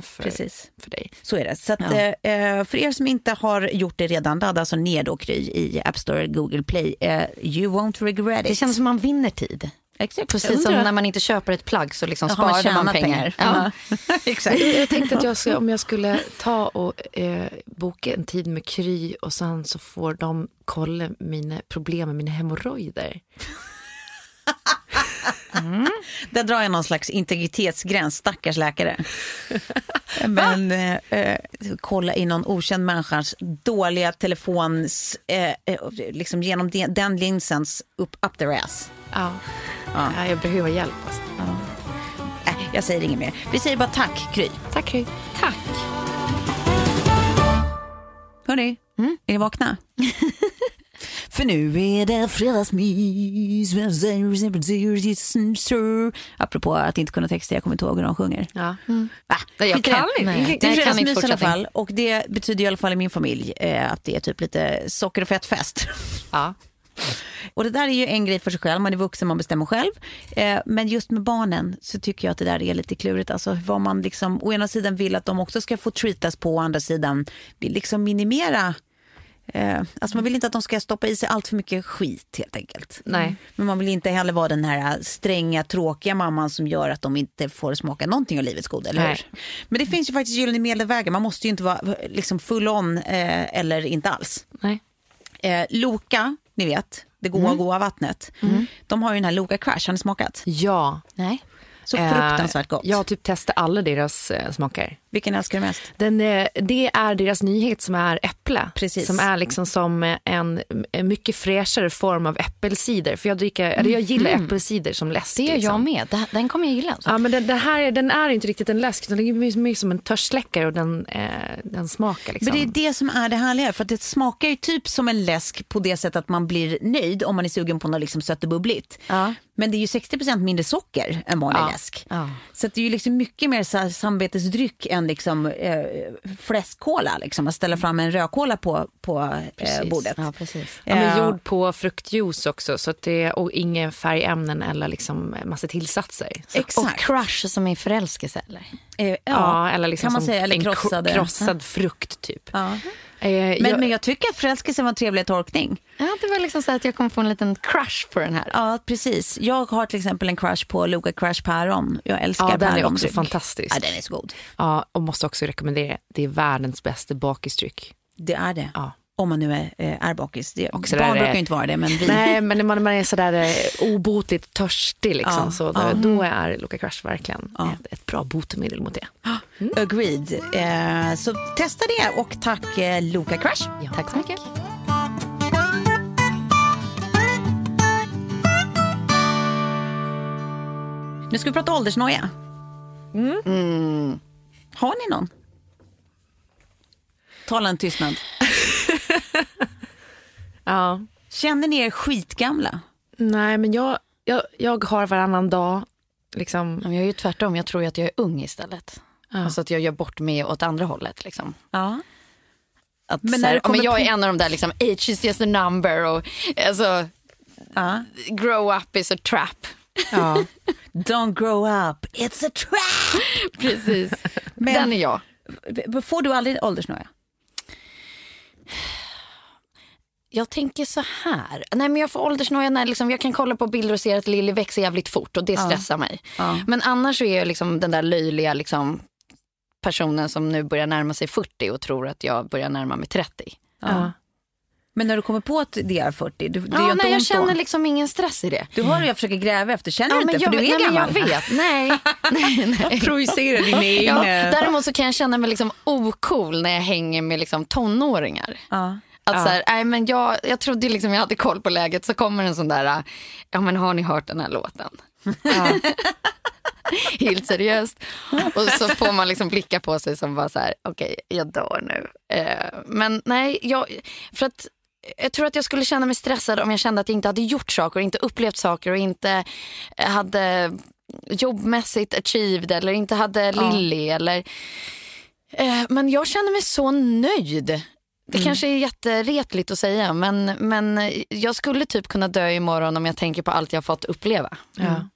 för, Precis. för dig. Så är det. Så att, eh, för er som inte har gjort det redan, ladda alltså ner då Kry i App Store, Google Play. Eh, you won't regret it. Det känns som man vinner tid. Exakt. Precis som när man inte köper ett plagg så liksom man sparar man tjänat pengar. pengar. Ja. [laughs] Exakt. Jag tänkte att jag skulle, om jag skulle ta och eh, boka en tid med Kry och sen så får de kolla mina problem med mina hemorrojder. [laughs] Där drar jag någon slags integritetsgräns, stackars läkare. [laughs] Men eh, eh, kolla in någon okänd människas dåliga telefons, eh, eh, liksom genom den, den linsens upp, up their ass. Ja. Ja. jag behöver hjälp. Alltså. Äh, jag säger inget mer. Vi säger bara tack, Kry. Tack Kry. Tack. Hörni, är ni vakna? [laughs] För nu är det fredagsmys. Apropå att inte kunna texta, jag kommer inte ihåg hur de sjunger. Ja. Ah, Nej, jag i det. kan inte. Nej. Det är Jag kan fredagsmys inte i alla fall och det betyder i alla fall i min familj eh, att det är typ lite socker och fettfest. Ja. Och det där är ju en grej för sig själv, man är vuxen, man bestämmer själv. Eh, men just med barnen så tycker jag att det där är lite klurigt. Alltså vad man liksom, å ena sidan vill att de också ska få treatas på, å andra sidan vill liksom minimera Eh, alltså man vill inte att de ska stoppa i sig allt för mycket skit helt enkelt. Nej. Men man vill inte heller vara den här stränga, tråkiga mamman som gör att de inte får smaka någonting av livets goda, eller Nej. hur? Men det finns ju faktiskt gyllene medelvägar. Man måste ju inte vara liksom full on eh, eller inte alls. Nej. Eh, Loka, ni vet, det goa, goa vattnet. De har ju den här Loka Crash, har ni smakat? Ja. Nej. Så Eh, fruktansvärt gott. Jag har typ testat alla deras eh, smaker. Vilken älskar du mest? Den, eh, det är deras nyhet som är äpple. Precis. Som är liksom som eh, en, en mycket fräschare form av äppelcider. För jag, dricker, eller jag gillar äppelcider som läsk. Det gör liksom. jag med. Den kommer jag gilla. Alltså. Ja, men den, den här den är inte riktigt en läsk, den är mer, mer som en törstsläckare och den, eh, den smakar liksom. Men det är det som är det härliga, för att det smakar ju typ som en läsk på det sättet att man blir nöjd om man är sugen på något liksom sött och bubbligt. Ja. Men det är ju 60% mindre socker än vanlig Ja. läsk. Ja. Så att det är ju liksom mycket mer så här samvetesdryck än liksom, eh, fläskkola. Liksom. Att ställa fram en rödkola på, på eh, bordet. Ja, precis. Ja, men Eh, gjord på fruktjuice också, så det, och inga färgämnen eller liksom massa tillsatser. Så, Och Exakt. crush som är förälskelse eller? Eh, ja, ja, eller liksom kan man säga. Eller en kro- krossade. krossad frukt typ. Ja. Eh, Men, jag, men jag tycker att förälskelse var en trevlig tolkning. Ja, det var liksom så att jag kom få en liten crush på den här. Ja, precis. Jag har till exempel en crush på Loka Crush päron. Jag älskar ja, den är också fantastisk. Ja, den är så god. Ja, och måste också rekommendera, det är världens bästa bakisdryck. Det är det. Ja. Om man nu är, eh, är bakis. Det, barn där brukar är- ju inte vara det, men vi... Nej, men när man, man är sådär eh, obotligt törstig, liksom, Ja, så då, ja. då är Loka Crush verkligen Ja. ett, ett bra botemedel mot det. Agreed. Eh, så testa det och tack eh, Loka Crush. Ja, Tack så mycket. Nu ska vi prata åldersnoja. Mm. Har ni någon? Tala en tystnad. [laughs] Ja. Känner ni er skitgamla? Nej, men jag, jag, jag har varannan dag, liksom, jag är ju tvärtom. Jag tror att jag är ung istället. Alltså att jag gör bort mig åt andra hållet. Liksom. Ja. Att, Men när här, men jag på- är en av de där, liksom, age is just a number och alltså, ja. grow up is a trap. ja. [laughs] Don't grow up, it's a trap. [laughs] Precis. Men- Den är jag. Får du aldrig åldersnoja? Jag tänker så här. Nej, men jag får åldersnoja när liksom, jag kan kolla på bilder och se att Lilly växer jävligt fort och det stressar mig. Ja. Men annars så är jag liksom den där löjliga liksom, personen som nu börjar närma sig 40 och tror att jag börjar närma mig 30. Ja. Men när du kommer på att det är 40, du, det ja, gör inte nej, jag känner då? liksom ingen stress i det. Du hör hur jag försöker gräva efter, känner Ja, du men inte? jag, För du är nej, men gammal. jag vet, [laughs] [laughs] nej. nej, nej. Projicera dina Ja, egna... däremot så kan jag känna mig liksom ocool när jag hänger med liksom tonåringar. Ja. Att så här, nej, men jag, jag trodde liksom jag hade koll på läget så kommer en sån där, ja men har ni hört den här låten? [laughs] Helt seriöst. Och så får man liksom blicka på sig som bara så här, okej jag dör nu. Eh, men nej, jag, för att jag tror att jag skulle känna mig stressad om jag kände att jag inte hade gjort saker, inte upplevt saker och inte hade jobbmässigt achieved eller inte hade Lilly eller eh, men jag känner mig så nöjd. Det kanske är jätteretligt att säga men, men jag skulle typ kunna dö imorgon om jag tänker på allt jag fått uppleva. Ja.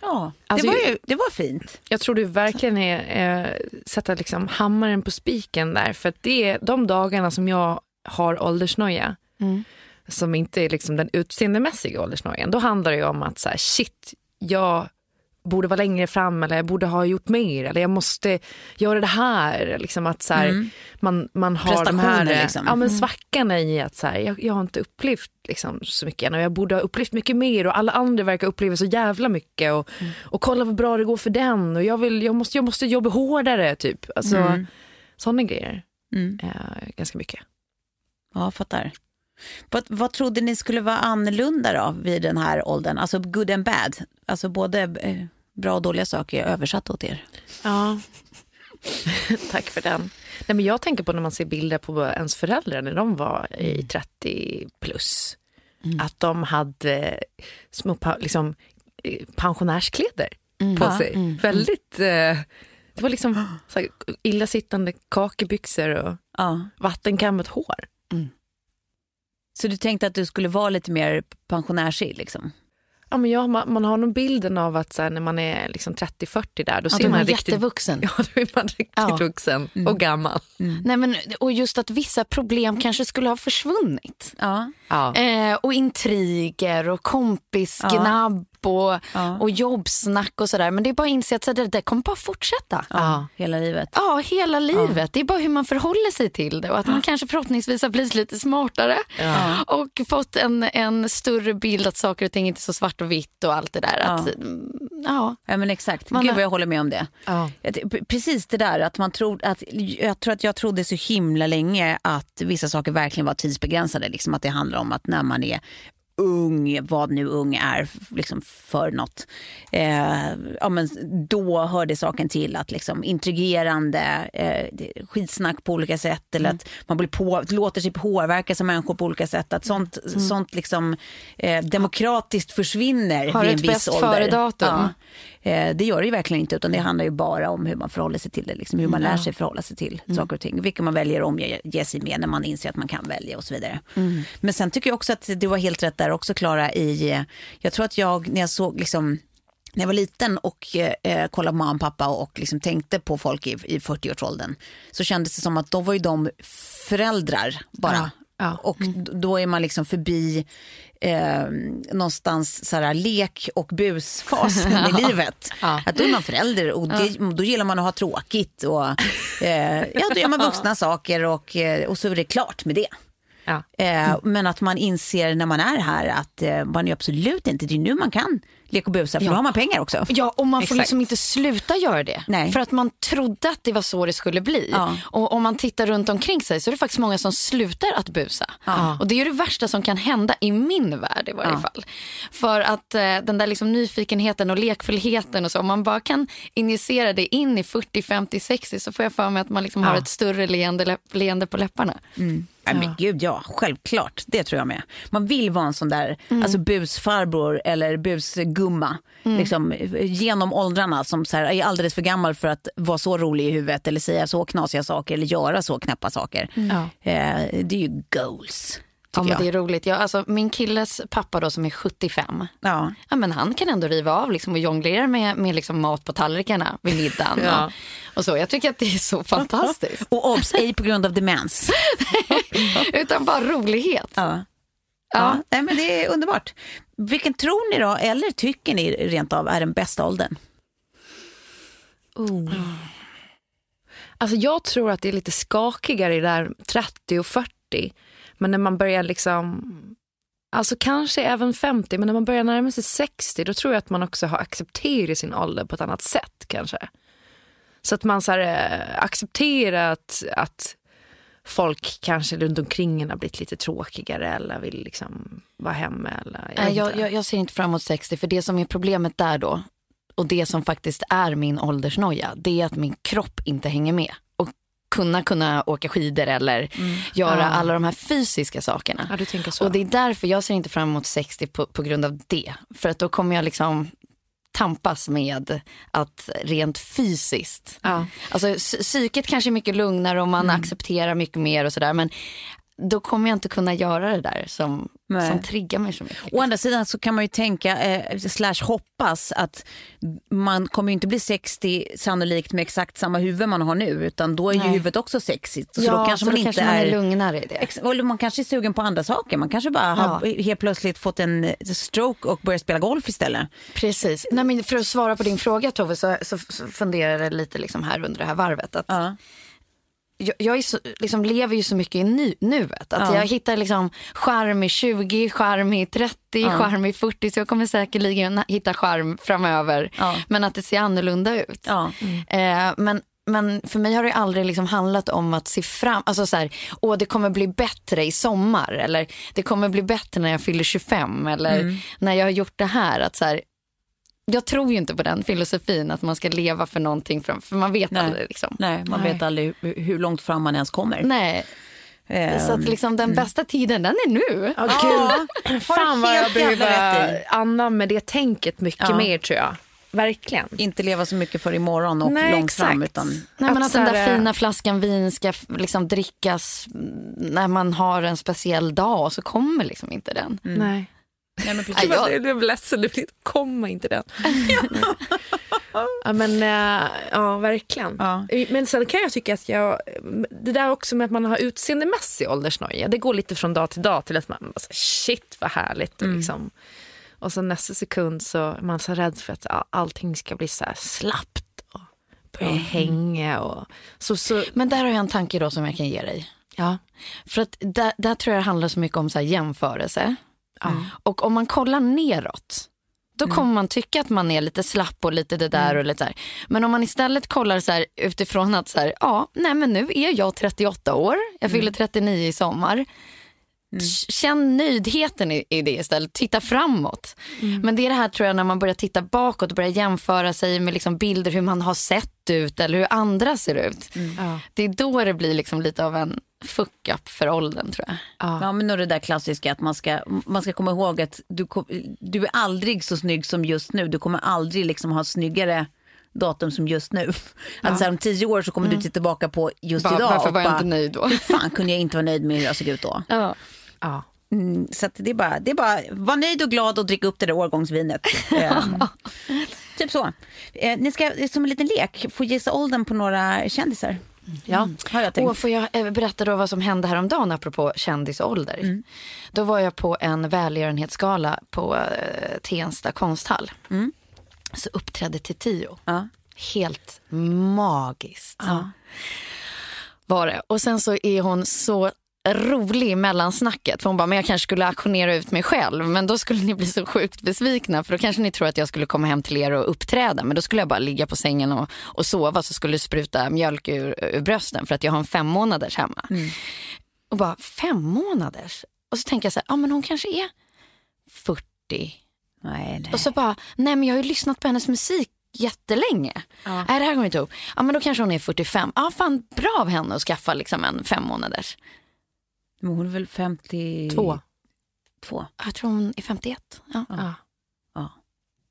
Ja, Alltså, det, var ju, det var fint. Jag tror du verkligen är eh, sätta liksom hammaren på spiken där. För att det är de dagarna som jag har åldersnoja, som inte är liksom den utseendemässiga åldersnojan, då handlar det ju om att så här, shit, jag borde vara längre fram eller jag borde ha gjort mer eller jag måste göra det här. Liksom att så här, man, man har de här liksom. ja, men svackorna i att så här, jag, jag har inte upplevt liksom, så mycket än och jag borde ha upplevt mycket mer och alla andra verkar uppleva så jävla mycket och, och kolla vad bra det går för den och jag, vill, jag, måste, jag måste jobba hårdare typ. Alltså, Mm. Sådana grejer. Mm. Eh, ganska mycket. Ja, fattar. Vad, vad trodde ni skulle vara annorlunda då vid den här åldern? Alltså good and bad. Alltså både eh, bra och dåliga saker översatt åt er. Ja. [laughs] Tack för den. Nej, men jag tänker på när man ser bilder på ens föräldrar när de var i 30 plus. Att de hade små liksom, eh, pensionärskläder på sig. Väldigt... Eh, det var liksom så här, illasittande kakebyxor och Ja. vattenkammat hår. Så du tänkte att du skulle vara lite mer pensionärsig liksom? Ja, men ja, man, man har nog bilden av att så här, när man är liksom 30-40 där, då Ja, ser man man riktigt, jättevuxen. [laughs] ja, då är man riktigt Ja. vuxen och gammal. Nej, men, och just att vissa problem kanske skulle ha försvunnit. Ja. Ja. Eh, och intriger och kompisgnabb och, Ja. och jobbsnack och sådär. Men det är bara att inse att det där kommer bara fortsätta. ja. Hela livet. Ja, hela livet. Det är bara hur man förhåller sig till det och att man kanske förhoppningsvis har blivit lite smartare och fått en, en större bild att saker och ting inte är så svart och vitt och allt det där. Att, mm, ja. Ja men exakt, Man gud vad jag håller med om det. Ja. Precis det där att man tror att, jag tror att jag trodde så himla länge att vissa saker verkligen var tidsbegränsade. Liksom att det handlar om att när man är ung, vad nu ung är liksom för något, eh, ja, men då hörde saken till att liksom intrigerande eh, det- skitsnack på olika sätt eller att man blir på, låter sig påverkas av människor på olika sätt. Att sånt, sånt liksom, eh, demokratiskt försvinner Har vid en ett viss bäst ålder. före-datum. Ja. Eh, det gör det ju verkligen inte utan det handlar ju bara om hur man förhåller sig till det. Liksom, hur man lär sig förhålla sig till saker och ting. Vilka man väljer att omge ge sig med när man inser att man kan välja och så vidare. Men sen tycker jag också att du var helt rätt där också Klara i, eh, jag tror att jag när jag såg liksom när jag var liten och eh, kollade på mamma och pappa och liksom tänkte på folk i, i 40-årsåldern så kändes det som att då var ju de föräldrar bara. Ja, ja. Och d- då är man liksom förbi eh, någonstans så här, lek och busfasen [laughs] i livet. Att då är man förälder och det, då gillar man att ha tråkigt och eh, ja, då gör man vuxna saker och, eh, och så är det klart med det. Ja. Eh, men att man inser när man är här att eh, man är absolut inte, det är nu man kan leka och busa för då har man pengar också. Ja, och man får Exakt. liksom inte sluta göra det. Nej. För att man trodde att det var så det skulle bli. Ja. Och om man tittar runt omkring sig så är det faktiskt många som slutar att busa. Ja. Och det är ju det värsta som kan hända i min värld i varje Ja. fall. För att eh, den där liksom nyfikenheten och lekfullheten och så, om man bara kan injicera det in i 40, 50, 60 så får jag för mig att man liksom har ett större leende, leende på läpparna. Nej, men gud ja, självklart. Det tror jag med. Man vill vara en sån där alltså busfarbror eller busgumma. Liksom, genom åldrarna som så här, är alldeles för gammal för att vara så rolig i huvudet eller säga så knasiga saker eller göra så knäppa saker. Eh, det är ju goals. Ja, men det jag. är roligt. Ja, alltså, min killes pappa då som är 75, Ja. ja, men han kan ändå riva av liksom, och jonglera med, med liksom mat på tallrikarna vid middagen. [laughs] Ja. och, och så. Jag tycker att det är så [laughs] fantastiskt. Och obs, ej på grund av demens. [laughs] Utan bara rolighet. Ja. Ja. Nej, men det är underbart. Vilken tror ni då, eller tycker ni rent av är den bästa åldern? Alltså jag tror att det är lite skakigare i där 30 och 40. Men när man börjar liksom, alltså kanske även 50, men när man börjar närma sig 60 då tror jag att man också har accepterat sin ålder på ett annat sätt kanske. Så att man så här, äh, accepterar att, att folk kanske runt omkring en har blivit lite tråkigare eller vill liksom vara hemma. Eller, jag, jag, jag, jag ser inte fram emot 60 för det som är problemet där då och det som faktiskt är min åldersnoja det är att min kropp inte hänger med. Kunna kunna åka skidor eller mm. göra ja. alla de här fysiska sakerna. Ja, och det är därför jag ser inte fram emot 60 på, på grund av det. För att då kommer jag liksom tampas med att rent fysiskt. Ja. Alltså psyket kanske är mycket lugnare och man mm. accepterar mycket mer och sådär men då kommer jag inte kunna göra det där som, som triggar mig så mycket. Å andra sidan så kan man ju tänka, eh, slash hoppas, att man kommer ju inte bli 60 sannolikt med exakt samma huvud man har nu, utan då är Nej. ju huvudet också sexigt. Så ja, då kanske så man då inte kanske man är, lugnare i det. Eller man kanske är sugen på andra saker. Man kanske bara ja. har helt plötsligt fått en eh, stroke och börjar spela golf istället. Precis. Nej, men för att svara på din fråga Tove så, så, så funderar jag lite liksom här under det här varvet. Att, ja jag, jag så, liksom, lever ju så mycket i nu, nuet. Att ja. Jag hittar liksom charm i 20, charm i 30, ja. charm i 40. Så jag kommer säkerligen hitta charm framöver. Ja. Men att det ser annorlunda ut. Ja. Mm. Eh, men men för mig har det aldrig liksom handlat om att se fram, alltså så här, åh det kommer bli bättre i sommar eller det kommer bli bättre när jag fyller 25 eller mm. när jag har gjort det här. Att så här, jag tror ju inte på den filosofin att man ska leva för någonting, fram, för man vet Nej. aldrig. Liksom. Nej, man Nej. vet aldrig hur, hur, långt fram man ens kommer. Nej. Um, så att liksom den mm. bästa tiden, den är nu. Oh, ja, Fan vad jag behöver anamma det tänket mycket ja. mer tror jag. Verkligen. Inte leva så mycket för imorgon och Nej, långt exakt. fram. Utan... Nej, men att den där fina flaskan vin ska liksom drickas när man har en speciell dag så kommer liksom inte den. Mm. Nej. Nej, men precis. jag, jag blev ledsen, komma inte den. [laughs] ja, men, äh, ja, verkligen. Ja. Men sen kan jag tycka att jag, det där också med att man har utseendemässig åldersnoja, det går lite från dag till dag till att man bara, shit vad härligt. Mm. Liksom. Och så nästa sekund så är man så rädd för att allting ska bli så här slappt och börja mm. hänga. Och, så, så. Men där har jag en tanke då som jag kan ge dig. Ja. För att där, där tror jag det handlar så mycket om så jämförelse. Mm. Och om man kollar neråt, då mm. kommer man tycka att man är lite slapp och lite det där mm. och lite så här. Men om man istället kollar så här, utifrån att så här, ja, nej men nu är jag 38 år, jag fyller 39 mm. i sommar. Mm. Känn nöjdheten i, i det istället, titta framåt. Mm. Men det är det här tror jag när man börjar titta bakåt och börjar jämföra sig med liksom bilder hur man har sett ut eller hur andra ser ut. Mm. Det är då det blir liksom lite av en fuck up för åldern tror jag. Ja, men då det där klassiska att man ska, man ska komma ihåg att du, du är aldrig så snygg som just nu. Du kommer aldrig liksom ha snyggare datum som just nu. Ja. Att så här, om tio år så kommer mm. du titta tillbaka på just bara, idag. Varför var jag inte nöjd då? Hur fan kunde jag inte vara nöjd med hur jag såg ut då? Ja. Ja. Mm, så det är bara, det är bara, var nöjd och glad och drick upp det där årgångsvinet. um, [laughs] typ så. Eh, ni ska som en liten lek få gissa åldern på några kändisar. Ja, mm. har jag tänkt. Och får jag eh, berätta då vad som hände häromdagen apropå kändisålder. Mm. Då var jag på en välgörenhetsgala på eh, Tensta konsthall. Mm. Så uppträdde Tio. Ja. Helt magiskt. Ja. Var det. Och sen så är hon så rolig i mellansnacket. För hon bara, men jag kanske skulle auktionera ut mig själv. Men då skulle ni bli så sjukt besvikna. För då kanske ni tror att jag skulle komma hem till er och uppträda. Men då skulle jag bara ligga på sängen och, och sova. Så skulle det spruta mjölk ur, ur brösten. För att jag har en fem månaders hemma. Mm. Och bara, fem månaders? Och så tänker jag så här, ja men hon kanske är 40. Nej, nej. Och så bara, nej men jag har ju lyssnat på hennes musik jättelänge. Ja. Nej, det här går inte ihop. Ja, men då kanske hon är 45. Ja, fan bra av henne att skaffa liksom en fem månaders. Men hon är väl 52? Två. Jag tror hon är 51. Ja. ja. ja.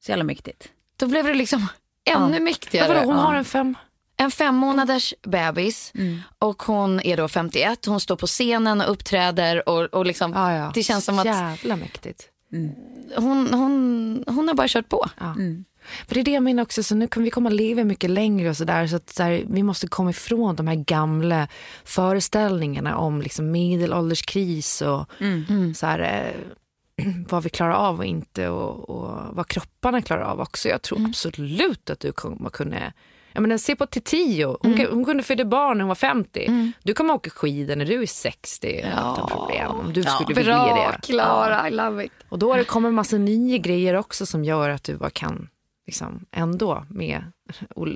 Så jävla mäktigt. Då blev det liksom ännu ja. mäktigare. Vadå, hon har en fem... En fem månaders bebis mm. och hon är då 51. Hon står på scenen och uppträder och, och liksom, ja, ja. det känns som att... Jävla mäktigt. Mm. Hon, hon, hon har bara kört på. Ja. Mm. För det är det jag menar också, så nu kommer vi komma leva mycket längre och sådär. Så att så här, vi måste komma ifrån de här gamla föreställningarna om liksom medelålderskris och mm. mm. så här, eh, [clears throat] vad vi klarar av och inte och, och, vad kropparna klarar av också. Jag tror mm. absolut att du kommer kunna Jag menar, se på Titiyo. Hon, mm. hon kunde föda barn när hon var 50. Mm. Du kommer åka skidor när du är 60 ja. utan problem. Om du skulle vilja Bra, Klara. I love it. Och då har det kommit massa nya grejer också som gör att du bara kan liksom, ändå med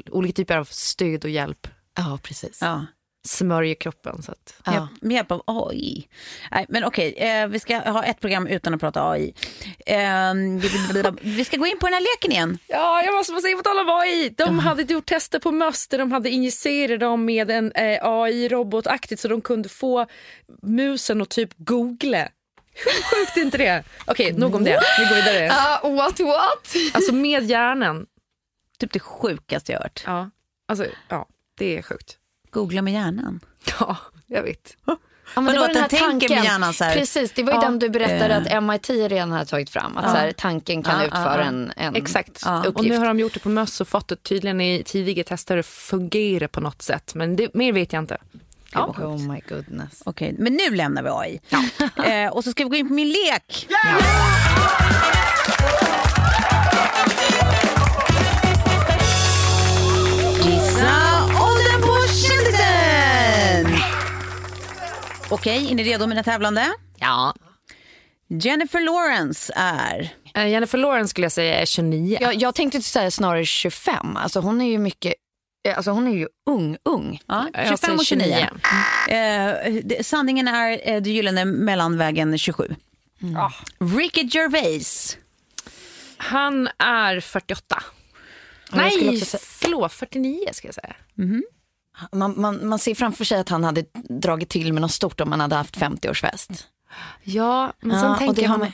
olika typer av stöd och hjälp. Ja, precis. Ja smörjer kroppen. Så att, ja. Med hjälp av AI. Nej, men okej, eh, vi ska ha ett program utan att prata AI. Eh, vi ska gå in på den här leken igen. Ja, jag måste få säga på tal om AI. De hade gjort tester på möss där de hade injicerat dem med en eh, AI-robotaktigt så de kunde få musen att typ googla. Hur sjukt är inte det? Okej, nog om det. Vi går vidare. Uh, what, what? Alltså med hjärnan. Typ det sjukaste jag hört. Ja, alltså, ja det är sjukt. Googla med hjärnan. Ja, jag vet. Ja, men det var den här tanken. Med hjärnan, så här. Precis, det var ju ja, den du berättade äh. att MIT redan hade tagit fram. Att ja. så här, tanken kan ja, utföra en, en Exakt. uppgift. Och nu har de gjort det på möss och fått det tydligen i tidiga tester att fungera på något sätt. Men det, mer vet jag inte. Ja. Oh my goodness. Okej, okay, men nu lämnar vi AI. Ja. [laughs] eh, och så ska vi gå in på min lek. Yeah! Okej, är ni redo mina tävlande? Ja. Jennifer Lawrence är? Uh, Jennifer Lawrence skulle jag säga är 29. Jag, jag tänkte säga snarare 25. Alltså hon är ju mycket eh, Alltså hon är ju ung, ung. Ja, 25 och 29. 29. Eh, sanningen är eh, det gyllene mellanvägen 27. Mm. Ah. Ricky Gervais. Han är 48. Nej, förlåt, 49 ska jag säga. Mm. Man, man, man ser framför sig att han hade dragit till med något stort om man hade haft 50-årsfest. Ja, men sen ja, tänker jag, med...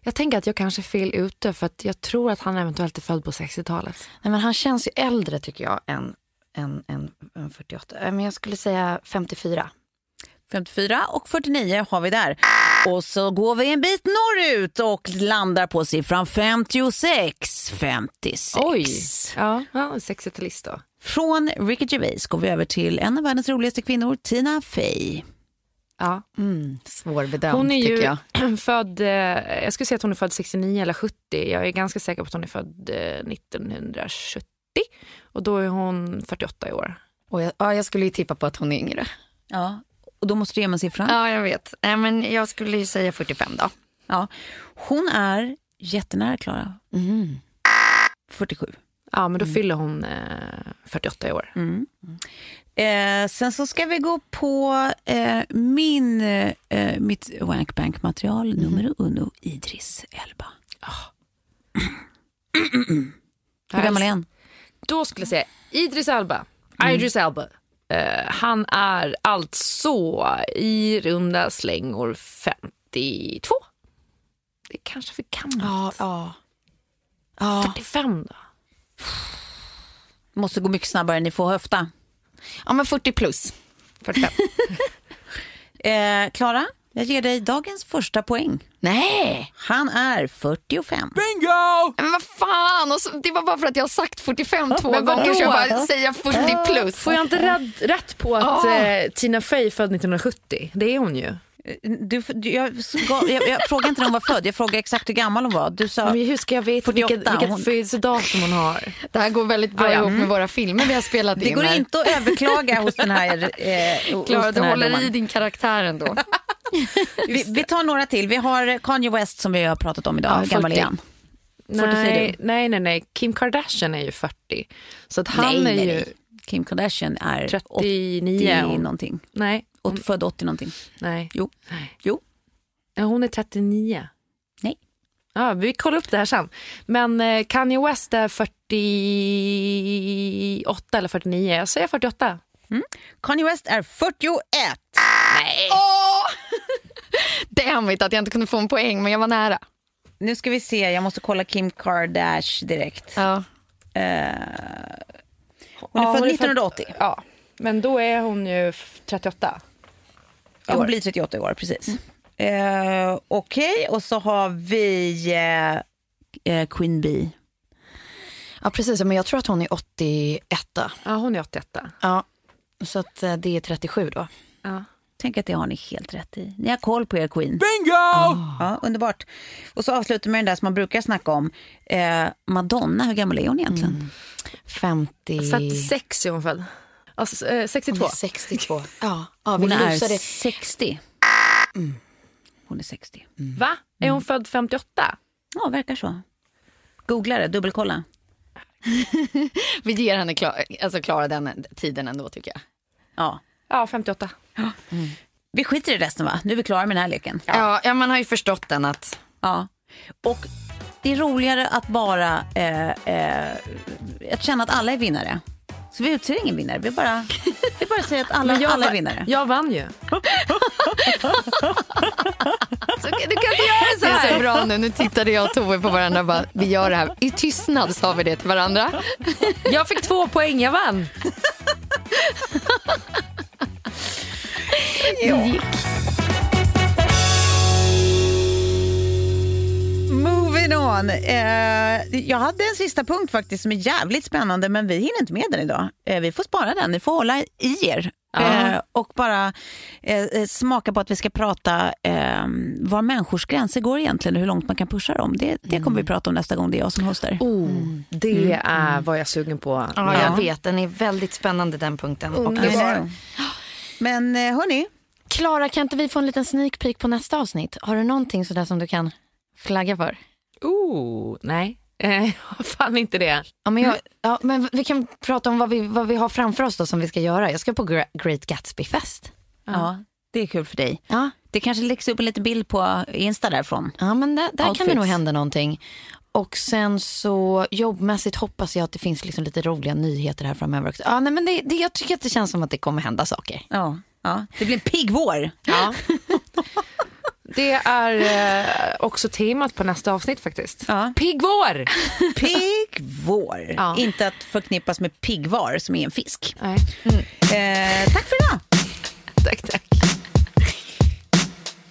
jag tänker att jag kanske är fel ute för att jag tror att han eventuellt är född på 60-talet. Nej, men han känns ju äldre tycker jag än, än, än, än 48. Men jag skulle säga 54. 54 och 49 har vi där. Och så går vi en bit norrut och landar på siffran 56. 56. Oj, ja, ja 60-talist då. Från Ricky Gervais går vi över till en av världens roligaste kvinnor, Tina Fey. Ja. Mm, svårbedömt hon är ju jag. [clears throat] född, eh, jag skulle säga att hon är född 69 eller 70. Jag är ganska säker på att hon är född 1970. Och då är hon 48 i år. Och jag, ja, jag skulle ju tippa på att hon är yngre. Ja, och då måste du ge mig siffran. Ja, jag vet. Äh, men jag skulle ju säga 45 då. Ja. Hon är jättenära Klara. Mm. 47. Ja, men då mm. fyller hon eh, 48 i år. Mm. Eh, sen så ska vi gå på eh, min, eh, mitt Wankbank-material mm. nummer uno, Idris Elba. Oh. [clears throat] Hur gammal är han? Då skulle jag säga Idris Elba. Mm. Idris Elba. Uh, han är alltså i runda slängor 52. Det är kanske för gammalt. Ja, ja. 45 då? Måste gå mycket snabbare, ni får höfta. Ja, men 40 plus. 45. [laughs] Klara, eh, jag ger dig dagens första poäng. Nej! Han är 45. Bingo! Men vad fan, och så, det var bara för att jag har sagt 45 två men gånger så jag bara säger 40 plus. Får jag inte rätt, på att oh. eh, Tina Fey född 1970? Det är hon ju. Du, du, jag, jag, jag frågade inte när hon var född, jag frågade exakt hur gammal hon var. Du sa men hur ska jag veta 48, vilket, vilket hon... födelsedatum hon har? Det här går väldigt bra ah, ja. ihop med våra filmer vi har spelat det in. Det går här. inte att överklaga hos den här eh, Klara, du håller domaren. i din karaktär ändå. [laughs] vi, vi, tar några till. Vi har Kanye West som vi har pratat om idag. Ja, hur gammal är han? Nej, nej, nej, nej. Kim Kardashian är ju 40. Så att han nej, är ju... Nej. Kim Kardashian är 39 80 någonting. Nej. Hon... Född 80 någonting. Nej. Jo. Nej. Jo. Ja, hon är 39. Nej. Ja, vi kollar upp det här sen. Men eh, Kanye West är 48 eller 49. Jag säger 48. Mm. Kanye West är 41. Nej. Oh! Damn it att jag inte kunde få en poäng, men jag var nära. Nu ska vi se, jag måste kolla Kim Kardashian direkt. Ja. Uh, hon är ja, född 1980. Född, ja, men då är hon ju 38. Ja, hon blir 38 år, precis. Mm. Uh, Okej, okay. och så har vi uh, Queen Bee. Ja, precis. Men jag tror att hon är 81. Ja, hon är 81. Ja, så att det är 37 då. Ja. Tänk att det har ni helt rätt i. Ni har koll på er Queen. Bingo! Oh. Ja, underbart. Och så avslutar med den där som man brukar snacka om. Eh, Madonna, hur gammal är hon egentligen? Mm. 50... 46 är hon född. Alltså, eh, 62. Hon är 62. Ja, ja vi Hon är lusade. 60. Mm. Hon är 60. Va? Är hon född 58? Ja, verkar så. Googla det, dubbelkolla. [laughs] Vi ger henne klar, alltså klara den tiden ändå tycker jag. Ja. Ja, 58. Vi skiter i resten va? Nu är vi klara med den här leken. Ja, ja man har ju förstått den att... Ja. Och det är roligare att bara eh, eh, att känna att alla är vinnare. Så vi utser ingen vinnare. Vi bara, vi bara säger att alla, jag alla är vinnare. Jag vann ju. [laughs] Så, du kan inte göra så här. Det är så bra nu. Nu tittade jag och Tove på varandra och bara, vi gör det här. I tystnad sa vi det till varandra. Jag fick två poäng, jag vann. Det gick. Moving on. Eh, jag hade en sista punkt faktiskt som är jävligt spännande men vi hinner inte med den idag. Eh, vi får spara den, ni får hålla i er. Eh, och bara eh, smaka på att vi ska prata eh, var människors gränser går egentligen och hur långt man kan pusha dem. Det, det kommer vi prata om nästa gång det är jag som hostar. Oh, det är vad jag är sugen på. Ja, jag vet. Den är väldigt spännande den punkten. Och I just. Men eh, hörni, Klara, kan inte vi få en liten sneak peek på nästa avsnitt? Har du någonting sådär som du kan flagga för? Oh, nej. Eh, [laughs] Jag har fan inte det. Ja, men, jag, ja, men vi kan prata om vad vi, vad vi har framför oss då som vi ska göra. Jag ska på Great Gatsby-fest. ja. det är kul för dig. Ja, Det kanske läggs upp en liten bild på Insta därifrån. ja men där, där kan det nog hända någonting. Och sen så jobbmässigt hoppas jag att det finns liksom lite roliga nyheter här framöver också. Ja, nej, men det, det, jag tycker att det känns som att det kommer hända saker. Ja, ja. Det blir en pigg vår. Ja. [laughs] Det är eh, också temat på nästa avsnitt faktiskt. Ja. Pigg vår! Pigg vår. Ja. Inte att förknippas med piggvar som är en fisk. Nej. Eh, tack för idag. Tack, tack.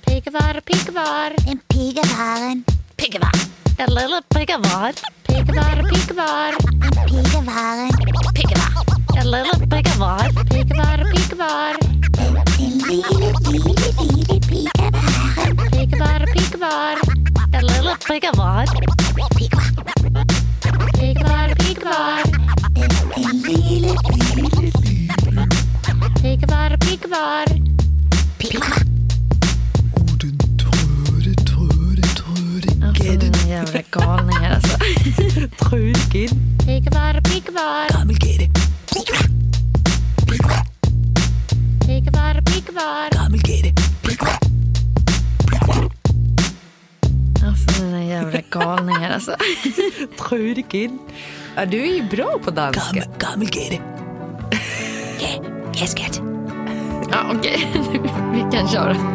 Piggevar, piggevar, En pigevarren, piggevar. En lille, pigevarren. Piggevar, piggevar. En liten piggevar. Piggevar, piggevar. En lille, lille, lille Piggevar, piggevar. Alltså den jävla galningar alltså. Piggevar, piggevar. gammelgætte. Piggevar, piggevar. Gammelgætte. Alltså den jävla galningar alltså. [laughs] Trödigen. Ja, du är ju bra på danska. Gammel, gammelgætte. Ja, ja skat. Ja okej, [laughs] vi kan köra.